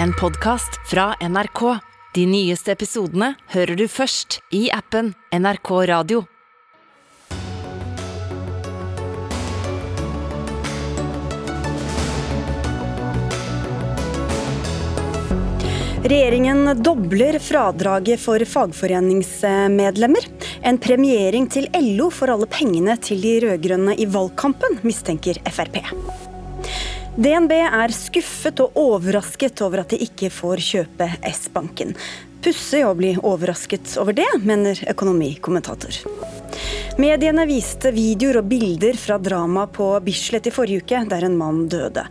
en podkast fra NRK. De nyeste episodene hører du først i appen NRK Radio. Regjeringen dobler fradraget for fagforeningsmedlemmer. En premiering til LO for alle pengene til de rød-grønne i valgkampen, mistenker Frp. DNB er skuffet og overrasket over at de ikke får kjøpe S-banken. Pussig å bli overrasket over det, mener økonomikommentator. Mediene viste videoer og bilder fra drama på Bislett i forrige uke, der en mann døde.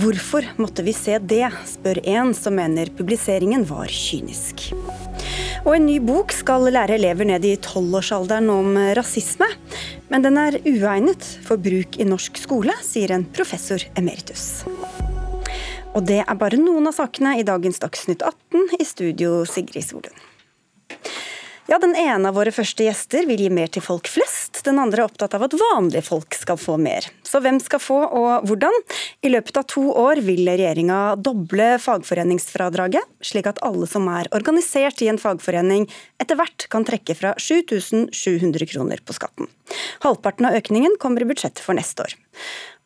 Hvorfor måtte vi se det, spør en som mener publiseringen var kynisk. Og en ny bok skal lære elever ned i tolvårsalderen om rasisme. Men den er uegnet for bruk i norsk skole, sier en professor emeritus. Og det er bare noen av sakene i dagens Dagsnytt 18, i studio Sigrid Solund. Ja, Den ene av våre første gjester vil gi mer til folk flest. Den andre er opptatt av at vanlige folk skal få mer. Så hvem skal få, og hvordan? I løpet av to år vil regjeringa doble fagforeningsfradraget, slik at alle som er organisert i en fagforening etter hvert kan trekke fra 7700 kroner på skatten. Halvparten av økningen kommer i budsjettet for neste år.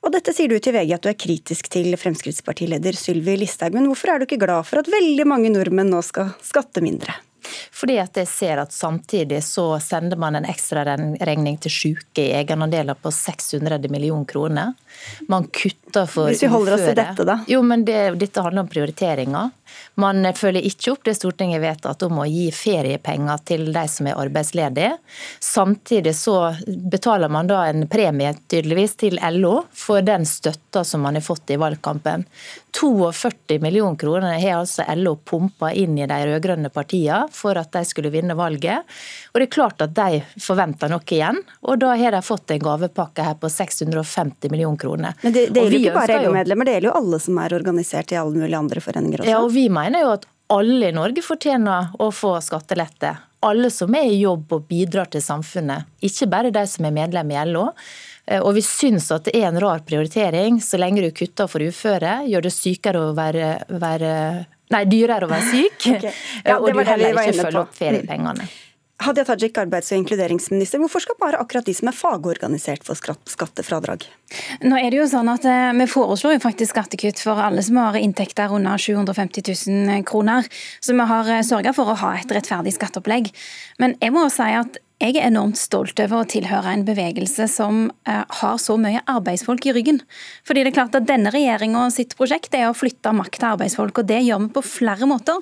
Og dette sier du til VG at du er kritisk til Fremskrittspartileder Sylvi Listhaug, men hvorfor er du ikke glad for at veldig mange nordmenn nå skal skatte mindre? Fordi at jeg ser at samtidig så sender man en ekstraregning til syke i egenandeler på 600 millioner kroner. Man kutter for Hvis vi holder oss til dette, da? Jo, men det, dette handler om prioriteringer. Man følger ikke opp det Stortinget vedtatt om å gi feriepenger til de som er arbeidsledige. Samtidig så betaler man da en premie tydeligvis til LO for den støtta som man har fått i valgkampen. 42 millioner kroner har altså LO pumpa inn i de rød-grønne partiene for at de skulle vinne valget. Og det er klart at de forventer noe igjen, og da har de fått en gavepakke her på 650 millioner kroner. Men det, det gjelder jo ikke bare LO-medlemmer, det gjelder jo alle som er organisert i alle mulige andre foreninger også? Ja, og vi mener jo at alle i Norge fortjener å få skattelette. Alle som er i jobb og bidrar til samfunnet, ikke bare de som er medlem i LO. Eh, og vi syns at det er en rar prioritering så lenge du kutter for uføre, gjør det sykere å være, være Nei, dyrere å være syk, okay. ja, og du heller ikke følger opp feriepengene. Hadia Tajik, arbeids- og inkluderingsminister. Hvorfor skal bare akkurat de som er fagorganisert få skattefradrag? Nå er det jo sånn at eh, Vi foreslår jo faktisk skattekutt for alle som har inntekter under 750 000 kroner. Så vi har eh, sørga for å ha et rettferdig skatteopplegg. Men jeg må si at jeg er enormt stolt over å tilhøre en bevegelse som uh, har så mye arbeidsfolk i ryggen. Fordi det er klart at Denne regjeringa sitt prosjekt er å flytte makt til arbeidsfolk, og det gjør vi på flere måter.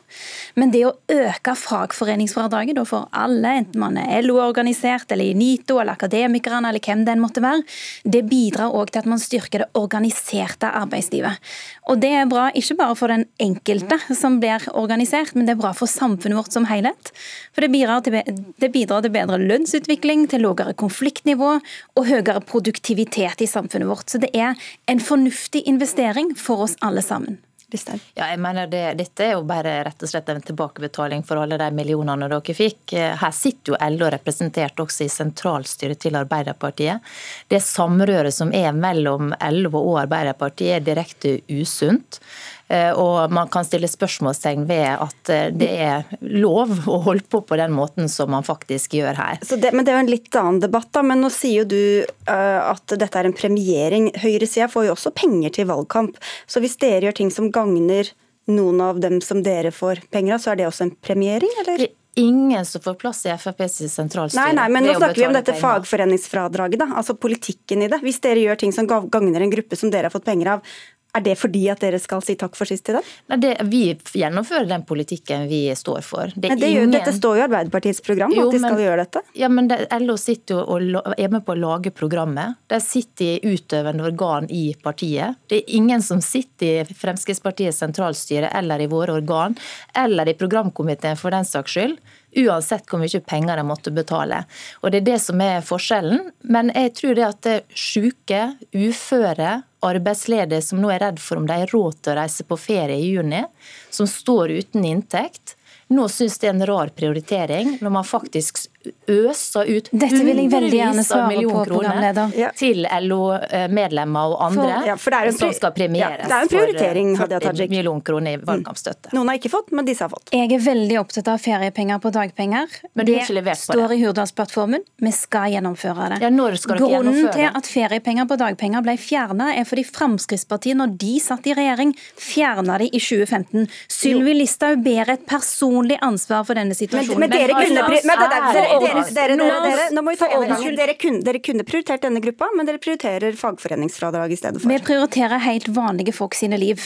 Men det å øke fagforeningsfradraget for alle, enten man er LO-organisert eller i NITO eller Akademikerne eller hvem den måtte være, det bidrar òg til at man styrker det organiserte arbeidslivet. Og Det er bra ikke bare for den enkelte som blir organisert, men det er bra for samfunnet vårt som helhet. For det bidrar til, det bidrar til bedre lønnsutvikling, til lavere konfliktnivå og høyere produktivitet i samfunnet vårt. Så det er en fornuftig investering for oss alle sammen. Ja, jeg mener det, Dette er jo bare rett og slett en tilbakebetaling for alle de millionene dere fikk. Her sitter jo LO representert også i sentralstyret til Arbeiderpartiet. Det samrøret som er mellom LO og Arbeiderpartiet er direkte usunt. Eh, og man kan stille spørsmålstegn ved at eh, det er lov å holde på på den måten som man faktisk gjør her. Det, men Det er jo en litt annen debatt, da. Men nå sier jo du uh, at dette er en premiering. Høyresida får jo også penger til valgkamp. Så hvis dere gjør ting som gagner noen av dem som dere får penger av, så er det også en premiering, eller? Ingen som får plass i FrPs sentralstyre. Nei, nei, men nå snakker vi om dette penger. fagforeningsfradraget, da. Altså politikken i det. Hvis dere gjør ting som gagner en gruppe som dere har fått penger av, er det fordi at dere skal si takk for sist til dem? Nei, det, Vi gjennomfører den politikken vi står for. Det men det ingen... Dette står jo i Arbeiderpartiets program, jo, at de skal men, gjøre dette? Ja, men det, LO sitter jo og er med på å lage programmet. De sitter i utøvende organ i partiet. Det er ingen som sitter i Fremskrittspartiets sentralstyre eller i våre organ, eller i programkomiteen for den saks skyld uansett hvor mye penger de måtte betale. Og Det er det som er forskjellen. Men jeg tror det at syke, uføre, arbeidsledige som nå er redd for om de har råd til å reise på ferie i juni, som står uten inntekt, nå syns det er en rar prioritering når man faktisk øser ut Dette vil jeg veldig gjerne svare på, programleder. Ja. til LO-medlemmer og andre For- ja, for det er en som skal premieres ja, det er en prioritering, for Hadia eh, 40 Tajik. millioner kroner i valgkampstøtte. Noen har ikke fått, men disse har fått. Jeg er veldig opptatt av feriepenger på dagpenger. Men du har det ikke levert på står i Hurdalsplattformen. Vi skal gjennomføre det. Ja, når skal dere Grunnen gjennomføre til at feriepenger på dagpenger ble fjerna, er fordi Fremskrittspartiet, når de satt i regjering, fjerna de i 2015. Sylvi Listhaug ber et personlig ansvar for denne situasjonen. men dere hva kunne men det- det- dere, er- dere, dere, dere, dere, Nå må vi ta For en Dere kunne, dere kunne prioritert denne gruppa, men dere prioriterer fagforeningsfradrag i stedet for. Vi prioriterer helt vanlige folk sine liv.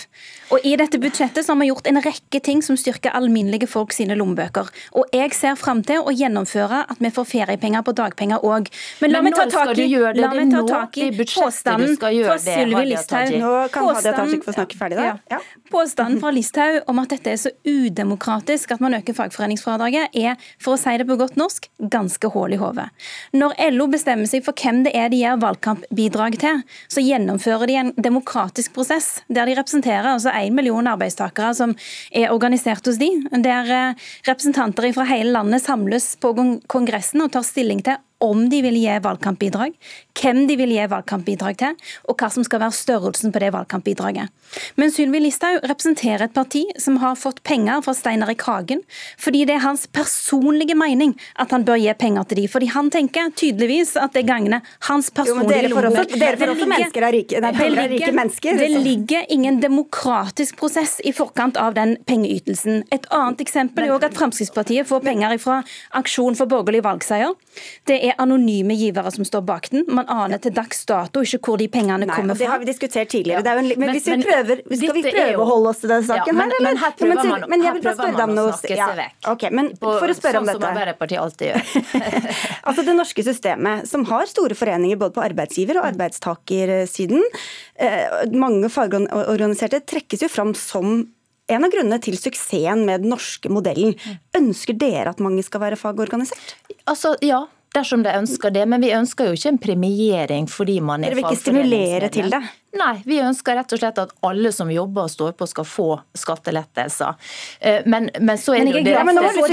Og I dette budsjettet så har vi gjort en rekke ting som styrker alminnelige folk sine lommebøker. Og jeg ser fram til å gjennomføre at vi får feriepenger på dagpenger òg. Men la meg ta tak i, la meg ta tak i påstanden fra Sylvi Listhaug. Nå kan Hadia Tajik få snakke ferdig, da. Ja. Påstanden fra Listhaug om at dette er så udemokratisk at man øker fagforeningsfradraget, er, for å si det på godt norsk, ganske hull i hodet. Når LO bestemmer seg for hvem det er de gir valgkampbidrag til, så gjennomfører de en demokratisk prosess der de representerer altså én million arbeidstakere som er organisert hos de, der eh, representanter fra hele landet samles på Kongressen og tar stilling til om de vil gi valgkampbidrag, hvem de vil gi valgkampbidrag til, og hva som skal være størrelsen på det valgkampbidraget. Men Sylvi Listhaug representerer et parti som har fått penger fra Steinar Erik Hagen, fordi det er hans personlige mening at han bør gi penger til de, fordi han tenker tydeligvis at det gagner hans personlige får dere får også ligger- mennesker av rike, nei, det av rike ligger- mennesker. Det ligger ingen demokratisk prosess i forkant av den pengeytelsen. Et annet eksempel er at Fremskrittspartiet får penger fra Aksjon for borgerlig valgseier. Det er anonyme givere som står bak den. Man aner til dags dato ikke hvor de pengene Nei, kommer fra. det har vi diskutert tidligere. Det er jo en, men, Men- hvis vi men prøver, skal vi prøve jo- å holde oss til den saken Ja, men- her, eller? men her prøver men, man- men jeg vil bare spørre deg om noe. Ja, seg vekk. ok, men På- for å spørre om dette. sånn som. Arbeiderpartiet alltid gjør. Altså Det norske systemet, som har store foreninger både på arbeidsgiver- og arbeidstakersiden, eh, mange fagorganiserte, trekkes jo fram som en av grunnene til suksessen med den norske modellen. Ønsker dere at mange skal være fagorganisert? Altså, ja, dersom de ønsker det. Men vi ønsker jo ikke en premiering fordi man er Dere vil ikke stimulere til det? Nei, vi ønsker rett og slett at alle som jobber og står på skal få skattelettelser. Eh, Men, men så er det jo altså,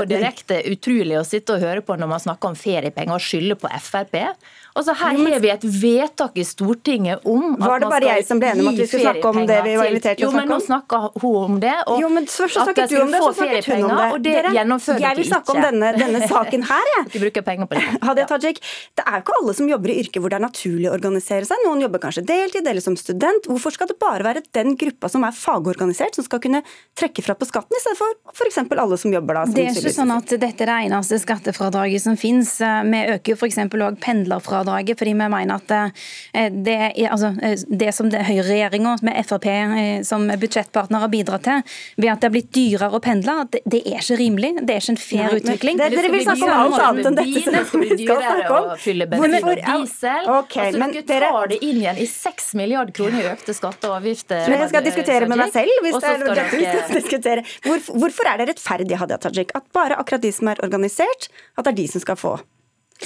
jo direkte utrolig å sitte og høre på når man snakker om feriepenger og skylde på Frp. Altså, her har vi et vedtak i Stortinget om Var at det bare jeg som ble enig om at vi skulle snakke om det vi var invitert til å Jo, men nå snakka hun om det. Og Jo, men først så at du skulle om det, få så snakket hun om feriepenger, det. Og det Dere- gjennomfører jeg vil snakke snakke om denne, denne saken her, jeg. Ikke bruke penger på det. Hadia Tajik, det er jo ikke alle som jobber i yrker hvor det er naturlig å organisere seg. Noen jobber kanskje deltid eller som student. Hvorfor skal det bare være den gruppa som er fagorganisert som skal kunne trekke fra på skatten, i stedet for f.eks. alle som jobber da? som Det er ikke sånn at dette er det eneste skattefradraget som finnes. Vi øker f.eks. òg pendlerfradraget, fordi vi mener at eh, det, altså, eh, det som det høyreregjeringa med Frp eh, som budsjettpartner har bidratt til, ved at det har blitt dyrere å pendle, det, det er ikke rimelig. Det er ikke en fair Nei, utvikling. det- dere vil snakke om alt annet enn dette som vi skal snakke om. å fylle bensin Hvorfor- diesel. okay, altså, men dere tar det inn igjen i 6 milliarder kroner i økte skatter og avgifter. Men jeg skal diskutere med meg selv, hvis det er dette vi dere- skal diskutere. Hvorfor, hvorfor er det rettferdig, Hadia Tajik, at bare akkurat de som er organisert, at det er de som skal få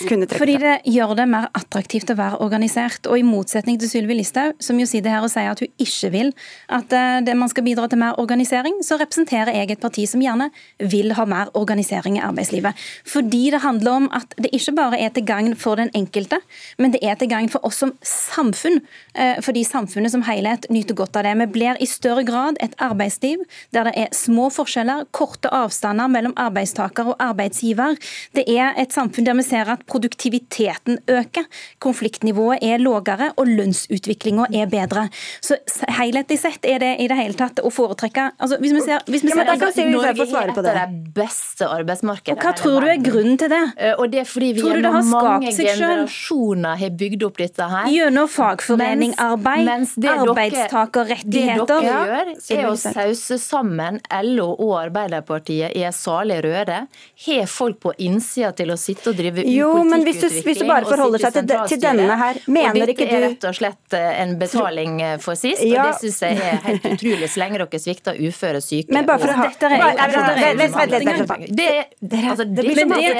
kunne trekke Fordi det gjør det mer attraktivt å være organisert. Og i motsetning til Sylvi Listhaug, som jo sitter her og sier at hun ikke vil at eh, det man skal bidra til mer organisering, så representerer jeg et parti som gjerne vil ha mer organisering i arbeidslivet. Fordi det handler om at det ikke bare er til gagn for den enkelte, men det er til gagn for oss som samfunn. eh, Fordi samfunnet som helhet nyter godt av det. Vi blir i større grad et arbeidsliv der det er små forskjeller, korte avstander mellom arbeidstaker og arbeidsgiver. Det er et samfunn der vi ser at produktiviteten øker, konfliktnivået er lavere og lønnsutviklinga er bedre. Så helhetlig sett er det i det hele tatt å foretrekke altså Hvis vi ser, hvis vi Ja, men da kan Norge svare er på det. det. beste arbeidsmarkedet. og Hva tror du er grunnen til det? Eh, Og det er fordi vi gjennom har mange generasjoner har bygd opp dette her. Gjennom fagforeningarbeid, Mens- mens det arbeidstakerrettigheter. Det dere gjør, er å sause sammen LO og Arbeiderpartiet i en salig røre. Har folk på innsida til å sitte og drive Jo, men hvis du- hvis du bare forholder seg til til denne her, mener og dette Det er rett og slett eh, en betaling eh, for sist, Ja. og det syns jeg er helt utrolig, så lenge dere svikter uføre, syke Men bare for å ha Dette er-.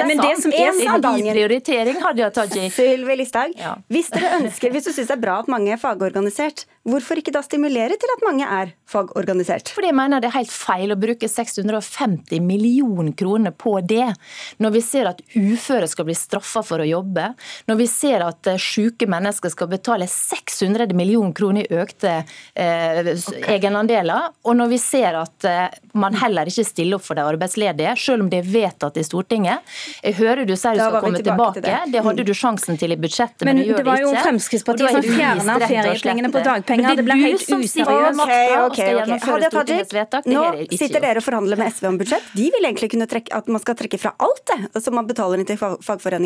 Men det som er din prioritering, Hadia Tajik. Sylvi Listhaug, hvis dere ønsker, hvis du syns det er bra at mange er fagorganisert, hvorfor ikke da stimulere til at mange er fagorganisert? Fordi jeg mener det er helt feil å bruke 650 millioner kroner på det, når vi ser at uføre skal bli straffa for å jobbe, når vi ser at eh, syke mennesker skal betale 600 millioner kroner i økte eh, okay. egenandeler, og når vi ser at eh, man heller ikke stiller opp for de arbeidsledige, selv om det er vedtatt i Stortinget. Jeg hører du sier du skal komme tilbake, tilbake. Det. det. hadde du sjansen til i budsjettet, men, men du gjør det ikke. Men det var jo Fremskrittspartiet som fjerna feriepengene på dagpenger. Det ble helt useriøst. Okay, okay, okay. Hadia Tajik, nå sitter dere og forhandler med SV om budsjett. De vil egentlig kunne trekke, at man skal trekke fra alt det som man betaler inn til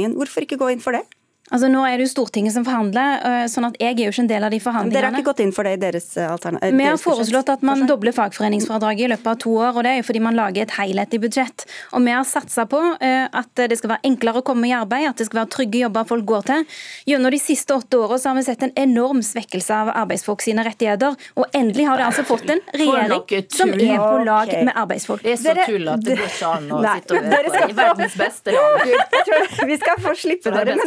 Hvorfor ikke gå inn for det? Altså Nå er det jo Stortinget som forhandler, øh, sånn at jeg er jo ikke en del av de forhandlingene. Dere har ikke gått inn for det i deres øh, alternativ? Vi har foreslått at man dobler fagforeningsfradraget i løpet av to år, og det er jo fordi man lager et helhetlig budsjett. Og vi har satsa på at det skal være enklere å komme i arbeid, at det skal være trygge jobber folk går til. Gjennom de siste åtte årene har vi sett en enorm svekkelse av arbeidsfolk sine rettigheter, og endelig har de altså fått en regjering som er på lag med arbeidsfolk. Det er så tull at det går ikke an å sitte og være i verdens beste land. Vi skal få slippe dere. Men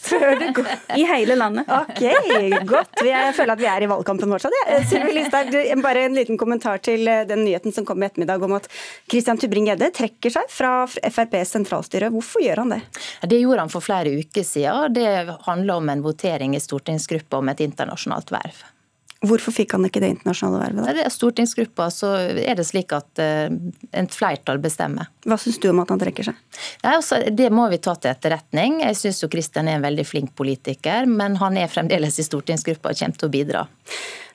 før det går. I hele landet. Ok, godt. Jeg føler at vi er i valgkampen fortsatt. Ja. Sylvi Listhaug, bare en liten kommentar til eh, den nyheten som kom i ettermiddag om at Christian Tybring-Gjedde trekker seg fra FrPs sentralstyre. Hvorfor gjør han det? Det gjorde han for flere uker siden. Det handler om en votering i stortingsgruppa om et internasjonalt verv. Hvorfor fikk han ikke det internasjonale vervet? Da? Det er stortingsgruppa, så er det slik at uh, en flertall bestemmer. Hva syns du om at han trekker seg? Nei, altså, det må vi ta til etterretning. Jeg syns Kristian er en veldig flink politiker, men han er fremdeles i stortingsgruppa og kommer til å bidra.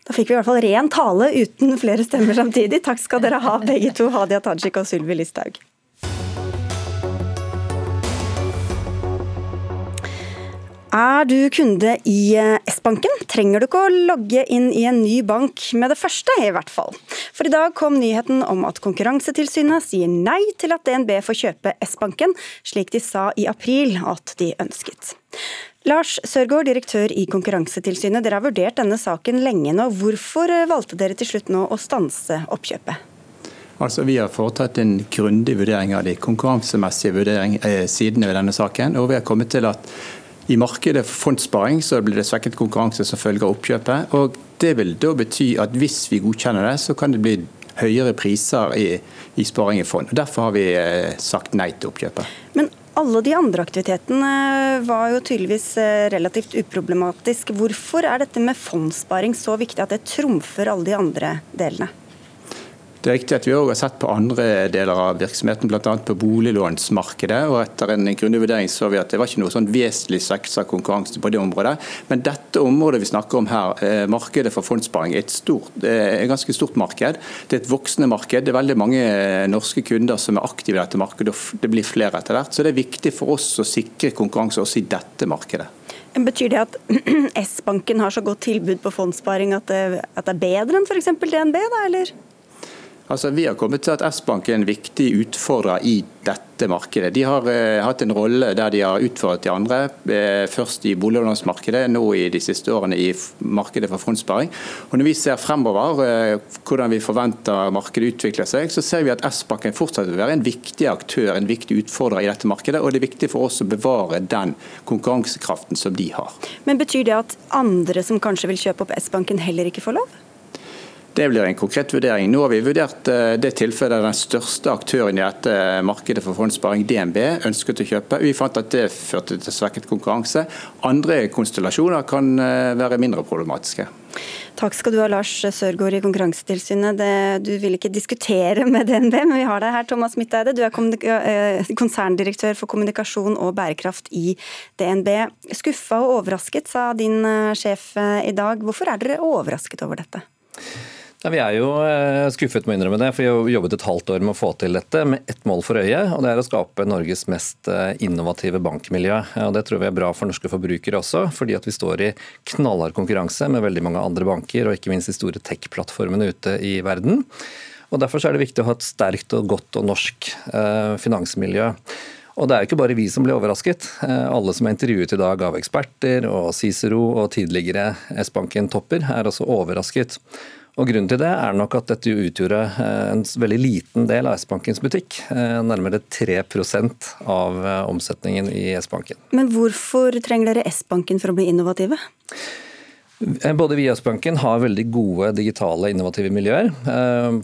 Da fikk vi i hvert fall ren tale uten flere stemmer samtidig. Takk skal dere ha begge to, Hadia Tajik og Sylvi Listhaug. Er du kunde i eh, S-banken, trenger du ikke å logge inn i en ny bank med det første, i hvert fall. For i dag kom nyheten om at Konkurransetilsynet sier nei til at DNB får kjøpe S-banken, slik de sa i april at de ønsket. Lars Sørgaard, direktør i Konkurransetilsynet, dere har vurdert denne saken lenge nå. Hvorfor eh, valgte dere til slutt nå å stanse oppkjøpet? Altså, Vi har foretatt en grundig vurdering av de konkurransemessige vurdering, eh, sidene ved denne saken. og vi har kommet til at i markedet for fondssparing så blir det svekket konkurranse som følge av oppkjøpet. og Det vil da bety at hvis vi godkjenner det, så kan det bli høyere priser i, i sparing i fond. Og Derfor har vi eh, sagt nei til oppkjøpet. Men alle de andre aktivitetene var jo tydeligvis eh, relativt uproblematisk. Hvorfor er dette med fondssparing så viktig at det trumfer alle de andre delene? Det er riktig at Vi også har sett på andre deler av virksomheten, bl.a. på boliglånsmarkedet. og Etter en grundig vurdering så vi at det var ikke noe sånn vesentlig svekkelse av konkurranse på det området. Men dette området vi snakker om her, eh, markedet for fondssparing, er et, stort, et ganske stort marked. Det er et voksende marked. Det er veldig mange eh, norske kunder som er aktive i dette markedet, og det blir flere etter hvert. Så det er viktig for oss å sikre konkurranse også i dette markedet. Betyr det at S-banken har så godt tilbud på fondssparing at det, at det er bedre enn f.eks. DNB, da, eller? Altså, vi har kommet til at S-Bank er en viktig utfordrer i dette markedet. De har eh, hatt en rolle der de har utfordret de andre. Eh, først i boliglånsmarkedet, nå i de siste årene i markedet for fondssparing. Og Når vi ser fremover eh, hvordan vi forventer markedet utvikler seg, så ser vi at S-banken fortsatt vil være en viktig aktør, en viktig utfordrer i dette markedet. Og det er viktig for oss å bevare den konkurransekraften som de har. Men Betyr det at andre som kanskje vil kjøpe opp S-banken heller ikke får lov? Det blir en konkret vurdering. Nå har vi vurdert eh, det tilfellet den største aktøren i dette markedet for fondssparing, DNB, ønsket å kjøpe. Vi fant at det førte til svekket konkurranse. Andre konstellasjoner kan eh, være mindre problematiske. Takk skal du ha, Lars Sørgaard i Konkurransetilsynet. Du vil ikke diskutere med DNB, men vi har deg her, Thomas Midteide. Du er eh, konserndirektør for kommunikasjon og bærekraft i DNB. Skuffa og overrasket, sa din sjef i dag. Hvorfor er dere overrasket over dette? Ja, vi er jo eh, skuffet med å innrømme det, for vi har jobbet et halvt år med å få til dette med ett mål for øye, og det er å skape Norges mest eh, innovative bankmiljø. Og Det tror vi er bra for norske forbrukere også, fordi at vi står i knallhard konkurranse med veldig mange andre banker, og ikke minst de store tech-plattformene ute i verden. Og Derfor er det viktig å ha et sterkt og godt og norsk eh, finansmiljø. Og det er jo ikke bare vi som ble overrasket. Alle som er intervjuet i dag av eksperter og Cicero og tidligere S-banken-topper, er også overrasket. Og Grunnen til det er nok at dette utgjorde eh, en veldig liten del av S-bankens butikk. Eh, nærmere 3 av eh, omsetningen i S-banken. Men hvorfor trenger dere S-banken for å bli innovative? Både vi og S-banken har veldig gode digitale innovative miljøer.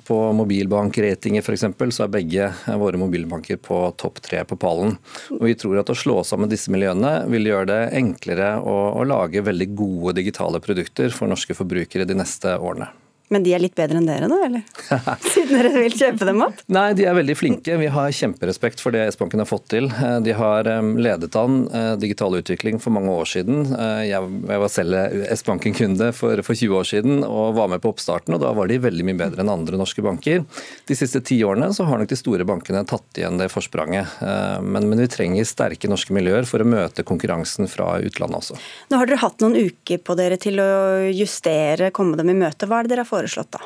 På mobilbankratinger f.eks. så er begge våre mobilbanker på topp tre på pallen. Og vi tror at å slå sammen disse miljøene vil gjøre det enklere å, å lage veldig gode digitale produkter for norske forbrukere de neste årene. Men de er litt bedre enn dere, da? eller? Siden dere vil kjøpe dem opp? Nei, de er veldig flinke. Vi har kjemperespekt for det S-banken har fått til. Eh, de har ledet an eh, digital utvikling for mange år siden. Eh, jeg var selv S-banken-kunde for, 20 år siden og var med på oppstarten, og da var de veldig mye bedre enn andre norske banker. De siste ti årene så har nok de store bankene tatt igjen det forspranget. Men, men vi trenger sterke norske miljøer for å møte konkurransen fra utlandet også. Nå har dere hatt noen uker på dere til å justere, komme dem i møte. Hva er det dere har foreslått? Foreslått da?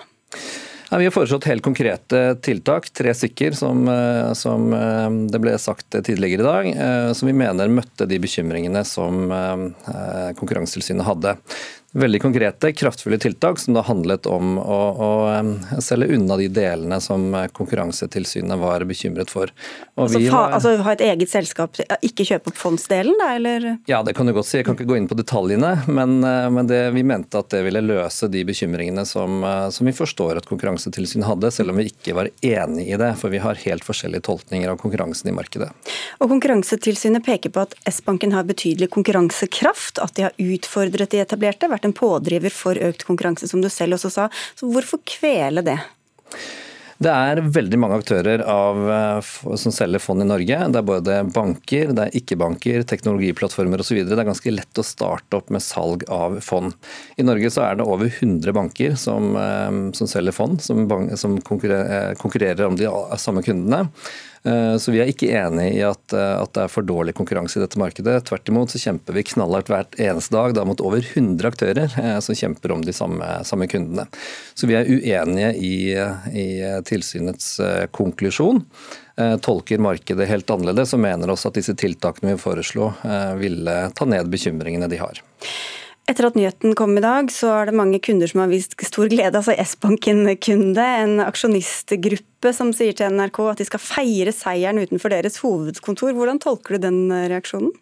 Ja, vi har foreslått helt konkrete tiltak, tre stykker, som, eh, som, eh, det ble sagt tidligere i dag, eh, som vi mener møtte de bekymringene som Konkurransetilsynet hadde veldig konkrete, kraftfulle tiltak som da handlet om å, å selge unna de delene som Konkurransetilsynet var bekymret for. Altså, var, altså, Ha et eget selskap, ikke kjøpe opp fondsdelen, da, eller? Ja, det kan du godt si. Jeg kan ikke gå inn på detaljene, men, eh, men det, vi mente at det ville løse de bekymringene som, eh, som vi forstår at Konkurransetilsynet hadde, selv om vi ikke var enig i det. For vi har helt forskjellige tolkninger av konkurransen i markedet. Og Konkurransetilsynet peker på at S-banken har betydelig konkurransekraft, at de har utfordret de etablerte vært en pådriver for økt konkurranse, som du selv også sa. Så hvorfor kvele det? Det er veldig mange aktører av, eh, som selger fond i Norge. Det er både banker, det er ikke-banker, teknologiplattformer osv. Det er ganske lett å starte opp med salg av fond. I Norge så er det over 100 banker som, eh, som selger fond, som, som konkurrerer, konkurrerer om de samme kundene. Eh, så vi er ikke enig i at, eh, at, det er for dårlig konkurranse i dette markedet. Tvert imot så kjemper vi knallhardt hvert eneste dag da, mot over 100 aktører eh, som kjemper om de samme, samme kundene. Så vi er uenige i, i tilsynets konklusjon tolker markedet helt annerledes og mener også at disse tiltakene vi foreslo ville ta ned bekymringene de har. Etter at nyheten kom i dag, så er det mange kunder som har vist stor glede. Altså S-banken-kunde, en aksjonistgruppe som sier til NRK at de skal feire seieren utenfor deres hovedkontor. Hvordan tolker du den reaksjonen?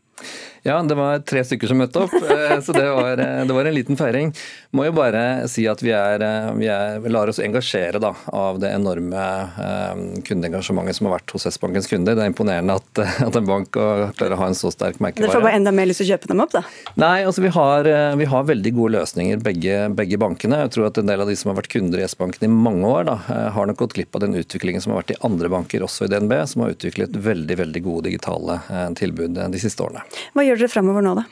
Ja, det var tre stykker som møtte opp, eh, så det var, eh, det var, en liten feiring. Må jo bare si at vi, er, eh, vi, er, vi lar oss engasjere da, av det enorme eh, kundeengasjementet som har vært hos S-bankens kunder. Det er imponerende at, at en bank klarer å ha en så sterk merkevare. Dere får bare enda mer lyst til å kjøpe dem opp, da? Nei, altså vi har, vi har veldig gode løsninger, begge, begge, bankene. Jeg tror at en del av de som har vært kunder i S-banken i mange år, da, har nok gått glipp av den utviklingen som har vært i andre banker, også i DNB, som har utviklet veldig, veldig gode digitale tilbud de siste årene. Hva gjør dere fremover nå, da?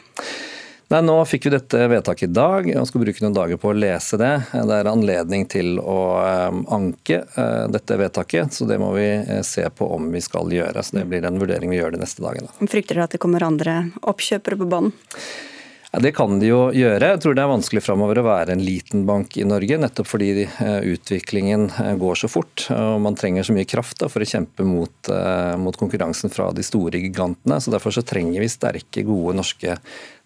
Nei, Nå fikk vi dette vedtaket i dag og skal bruke noen dager på å lese det. Det er anledning til å um, anke uh, dette vedtaket, så det må vi uh, se på om vi skal gjøre. Så Det blir en vurdering vi gjør de neste dagene. Frykter dere at det kommer andre oppkjøpere på banen? Ja, det kan de jo gjøre. Jeg tror det er vanskelig framover å være en liten bank i Norge, nettopp fordi uh, utviklingen går så fort. og Man trenger så mye kraft da, for å kjempe mot, mot, konkurransen fra de store gigantene. så Derfor så trenger vi sterke, gode norske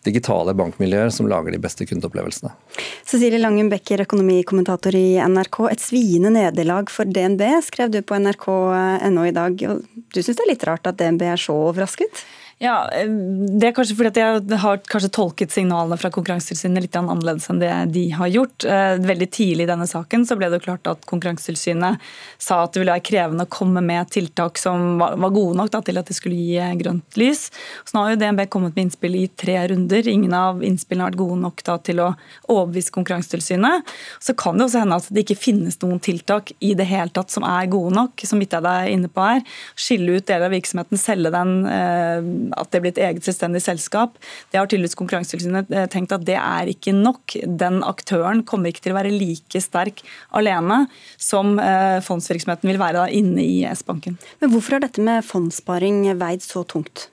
digitale bankmiljøer som lager de beste kundeopplevelsene. Cecilie Langen Becker, økonomikommentator i NRK. Et sviende nederlag for DNB, skrev du på nrk.no i dag. Du syns det er litt rart at DNB er så overrasket? Ja, eh, Det er kanskje fordi at jeg har kanskje tolket signalene fra Konkurransetilsynet litt annerledes enn det de har gjort. Eh, veldig tidlig i denne saken så ble det klart at Konkurransetilsynet sa at det ville være krevende å komme med tiltak som var gode nok da, til at det skulle gi eh, grønt lys. Så nå har jo DNB kommet med innspill i tre runder. Ingen av innspillene har vært gode nok da, til å overbevise Konkurransetilsynet. Så kan det også hende at det ikke finnes noen tiltak i det hele tatt som er gode nok, som Midtøy er inne på her. Skille ut deler av virksomheten, selge den at det blir et eget selvstendig selskap. Det har tydeligvis Konkurransetilsynet eh, tenkt at det er ikke nok. Den aktøren kommer ikke til å være like sterk alene som eh, fondsvirksomheten vil være inne i S-banken. Men Hvorfor har dette med fondssparing veid så tungt?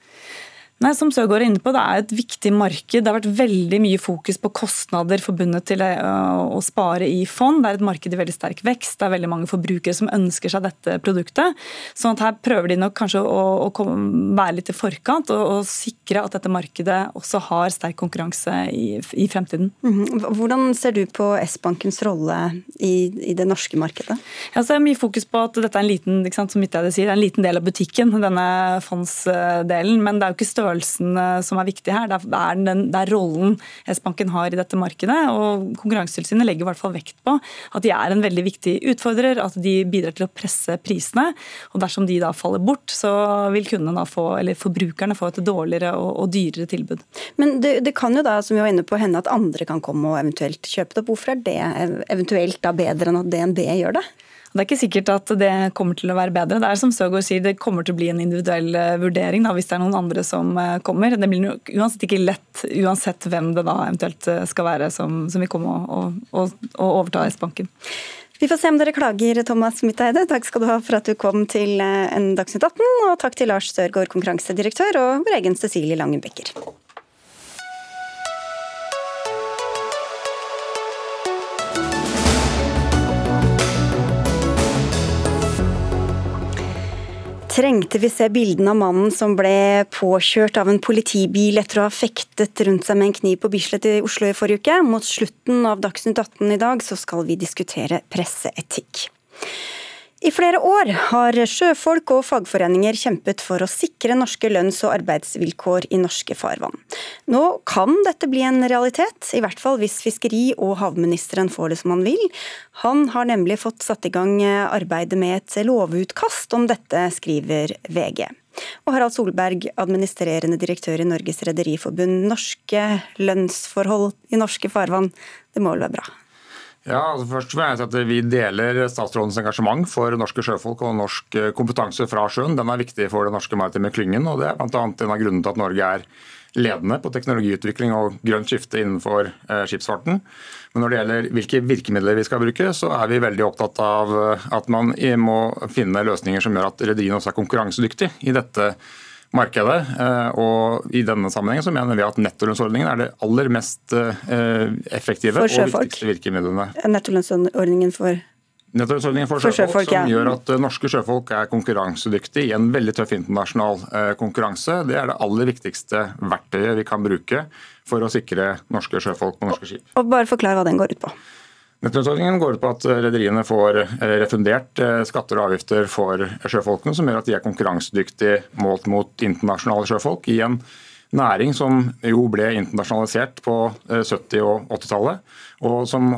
Nei, som Søgaard er inne på, Det er et viktig marked. Det har vært veldig mye fokus på kostnader forbundet til eh, å spare i fond. Det er et marked i veldig sterk vekst. Det er veldig mange forbrukere som ønsker seg dette produktet. sånn at Her prøver de nok kanskje å, å komme, være litt i forkant og, og, sikre at dette markedet også har sterk konkurranse i, i fremtiden. Mhm. Hvordan ser du på S-bankens rolle i, i, det norske markedet? Ja, så er mye fokus på at dette er en liten, sant, som sier, en liten del av butikken, denne fondsdelen. Men det er jo ikke større størrelsen som er viktig her. Det er, den, det er rollen S-banken har i dette markedet. og Konkurransetilsynet legger i hvert fall vekt på at de er en veldig viktig utfordrer, at de bidrar til å presse prisene. og Dersom de da faller bort, så vil kundene få, eller forbrukerne få et dårligere og, og dyrere tilbud. Men det, det, kan jo da, som vi var inne på, hende at andre kan komme og eventuelt kjøpe det opp. Hvorfor er det eventuelt da bedre enn at DNB gjør det? Det er ikke sikkert at det kommer til å være bedre. Det er som Søgaard sier, det kommer til å bli en individuell eh, vurdering da, hvis det er noen andre som eh, kommer. Det blir uansett ikke lett, uansett hvem det da eventuelt eh, skal være som, som vil komme og, og, og overta S-banken. Vi får se om dere klager, Thomas Mitteide. Takk skal du ha for at du kom til en Dagsnytt 18. Og takk til Lars Sørgaard, konkurransedirektør, og vår egen Cecilie Langen. Trengte vi se bildene av mannen som ble påkjørt av en politibil etter å ha fektet rundt seg med en kniv på Bislett i Oslo i forrige uke? Mot slutten av Dagsnytt 18 i dag så skal vi diskutere presseetikk. I flere år har sjøfolk og fagforeninger kjempet for å sikre norske lønns- og arbeidsvilkår i norske farvann. Nå kan dette bli en realitet, i hvert fall hvis fiskeri- og havministeren får det som han vil. Han har nemlig fått satt i gang arbeidet med et lovutkast om dette, skriver VG. Og Harald Solberg, administrerende direktør i Norges Rederiforbund. Norske lønnsforhold i norske farvann, det må vel være bra? Ja, altså først vil jeg si at Vi deler statsrådens engasjement for norske sjøfolk og norsk eh, kompetanse fra sjøen. Den er viktig for den norske maritime klyngen. og Det er bl.a. en av grunnene til at Norge er ledende på teknologiutvikling og grønt skifte innenfor eh, skipsfarten. Men når det gjelder hvilke virkemidler vi skal bruke, så er vi veldig opptatt av eh, at man må finne løsninger som gjør at rederiene også er konkurransedyktige i dette markedet. Eh, og I denne sammenhengen så mener vi at nettolønnsordningen er det aller mest eh, effektive og viktigste virkemidlene. Nettolønnsordningen for Nettolønnsordningen for, for sjøfolk, som gjør at eh, norske sjøfolk er konkurransedyktige i en veldig tøff internasjonal konkurranse. Det er det aller viktigste verktøyet vi kan bruke for å sikre norske sjøfolk på norske skip. Og bare Forklar hva den går ut på. Nettolønnsordningen går ut på at rederiene får eh, refundert eh, skatter og avgifter for sjøfolkene, som gjør at de er konkurransedyktige målt mot internasjonale sjøfolk i en næring som jo ble internasjonalisert på 70- eh, og 80-tallet, og som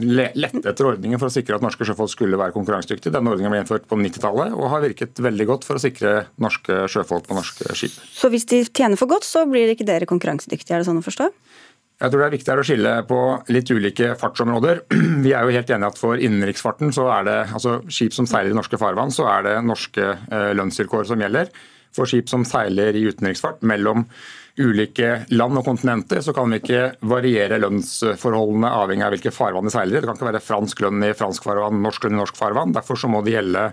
lette etter ordninger for å sikre at norske sjøfolk skulle være konkurransedyktige. Denne ordningen ble innført på 90-tallet og har virket veldig godt for å sikre norske sjøfolk på norske skip. Så hvis de tjener for godt, så blir ikke dere konkurransedyktige, er det sånn å forstå? Jeg tror det er viktig å skille på litt ulike fartsområder. Vi er jo helt enige at For innenriksfarten, så er det altså skip som seiler i norske farvann, så er det norske eh, lønnsvilkår som gjelder. For skip som seiler i utenriksfart mellom ulike land og kontinenter, så kan vi ikke variere lønnsforholdene avhengig av hvilke farvann de seiler i. Det kan ikke være fransk lønn i fransk farvann, norsk lønn i norsk farvann. Derfor så må det gjelde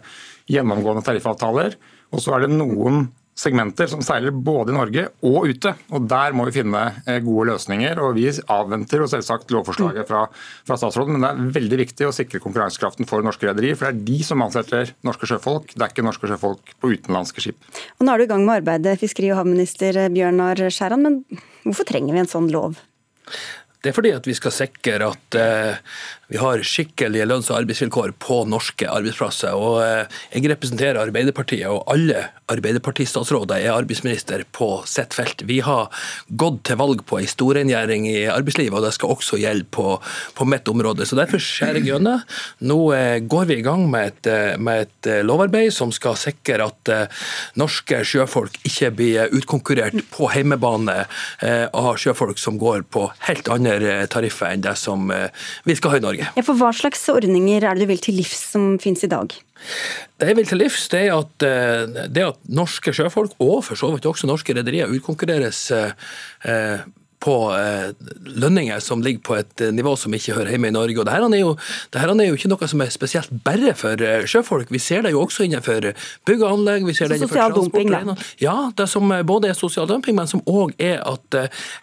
gjennomgående tariffavtaler. Og så er det noen segmenter som seiler både i Norge og ute. og Der må vi finne eh, gode løsninger. og Vi avventer jo selvsagt lovforslaget fra, fra, statsråden, men det er veldig viktig å sikre konkurransekraften for norske rederier. For det er de som ansetter norske sjøfolk, det er ikke norske sjøfolk på utenlandske skip. Og Nå er du i gang med arbeidet, fiskeri- og havminister Bjørnar Skjæran, men hvorfor trenger vi en sånn lov? Det er fordi at vi skal sikre at eh, vi har skikkelige lønns- og arbeidsvilkår på norske arbeidsplasser. Og eh, jeg representerer Arbeiderpartiet, og alle Arbeiderpartistatsråder er arbeidsminister på sitt felt. Vi har gått til valg på en storrengjøring i arbeidslivet, og det skal også gjelde på, på mitt område. Så Derfor skjærer jeg gjennom. Nå eh, går vi i gang med et, med et, lovarbeid som skal sikre at norske sjøfolk ikke blir utkonkurrert på hjemmebane av sjøfolk som går på helt andre tariffer enn det som eh, vi skal ha i Norge. Ja, for Hva slags ordninger er det du vil til livs som finnes i dag? Det jeg vil til livs, det er at, eh, det at norske sjøfolk, og for så vidt også norske rederier, utkonkurreres eh, på eh, lønninger som ligger på et eh, nivå som ikke hører hjemme i Norge. Og Dette er jo, dette er jo ikke noe som er spesielt bare for eh, sjøfolk. Vi ser det jo også innenfor bygg og anlegg. vi ser det innenfor Sosial dumping, da. Ja, det som både er sosial dumping, men som òg er at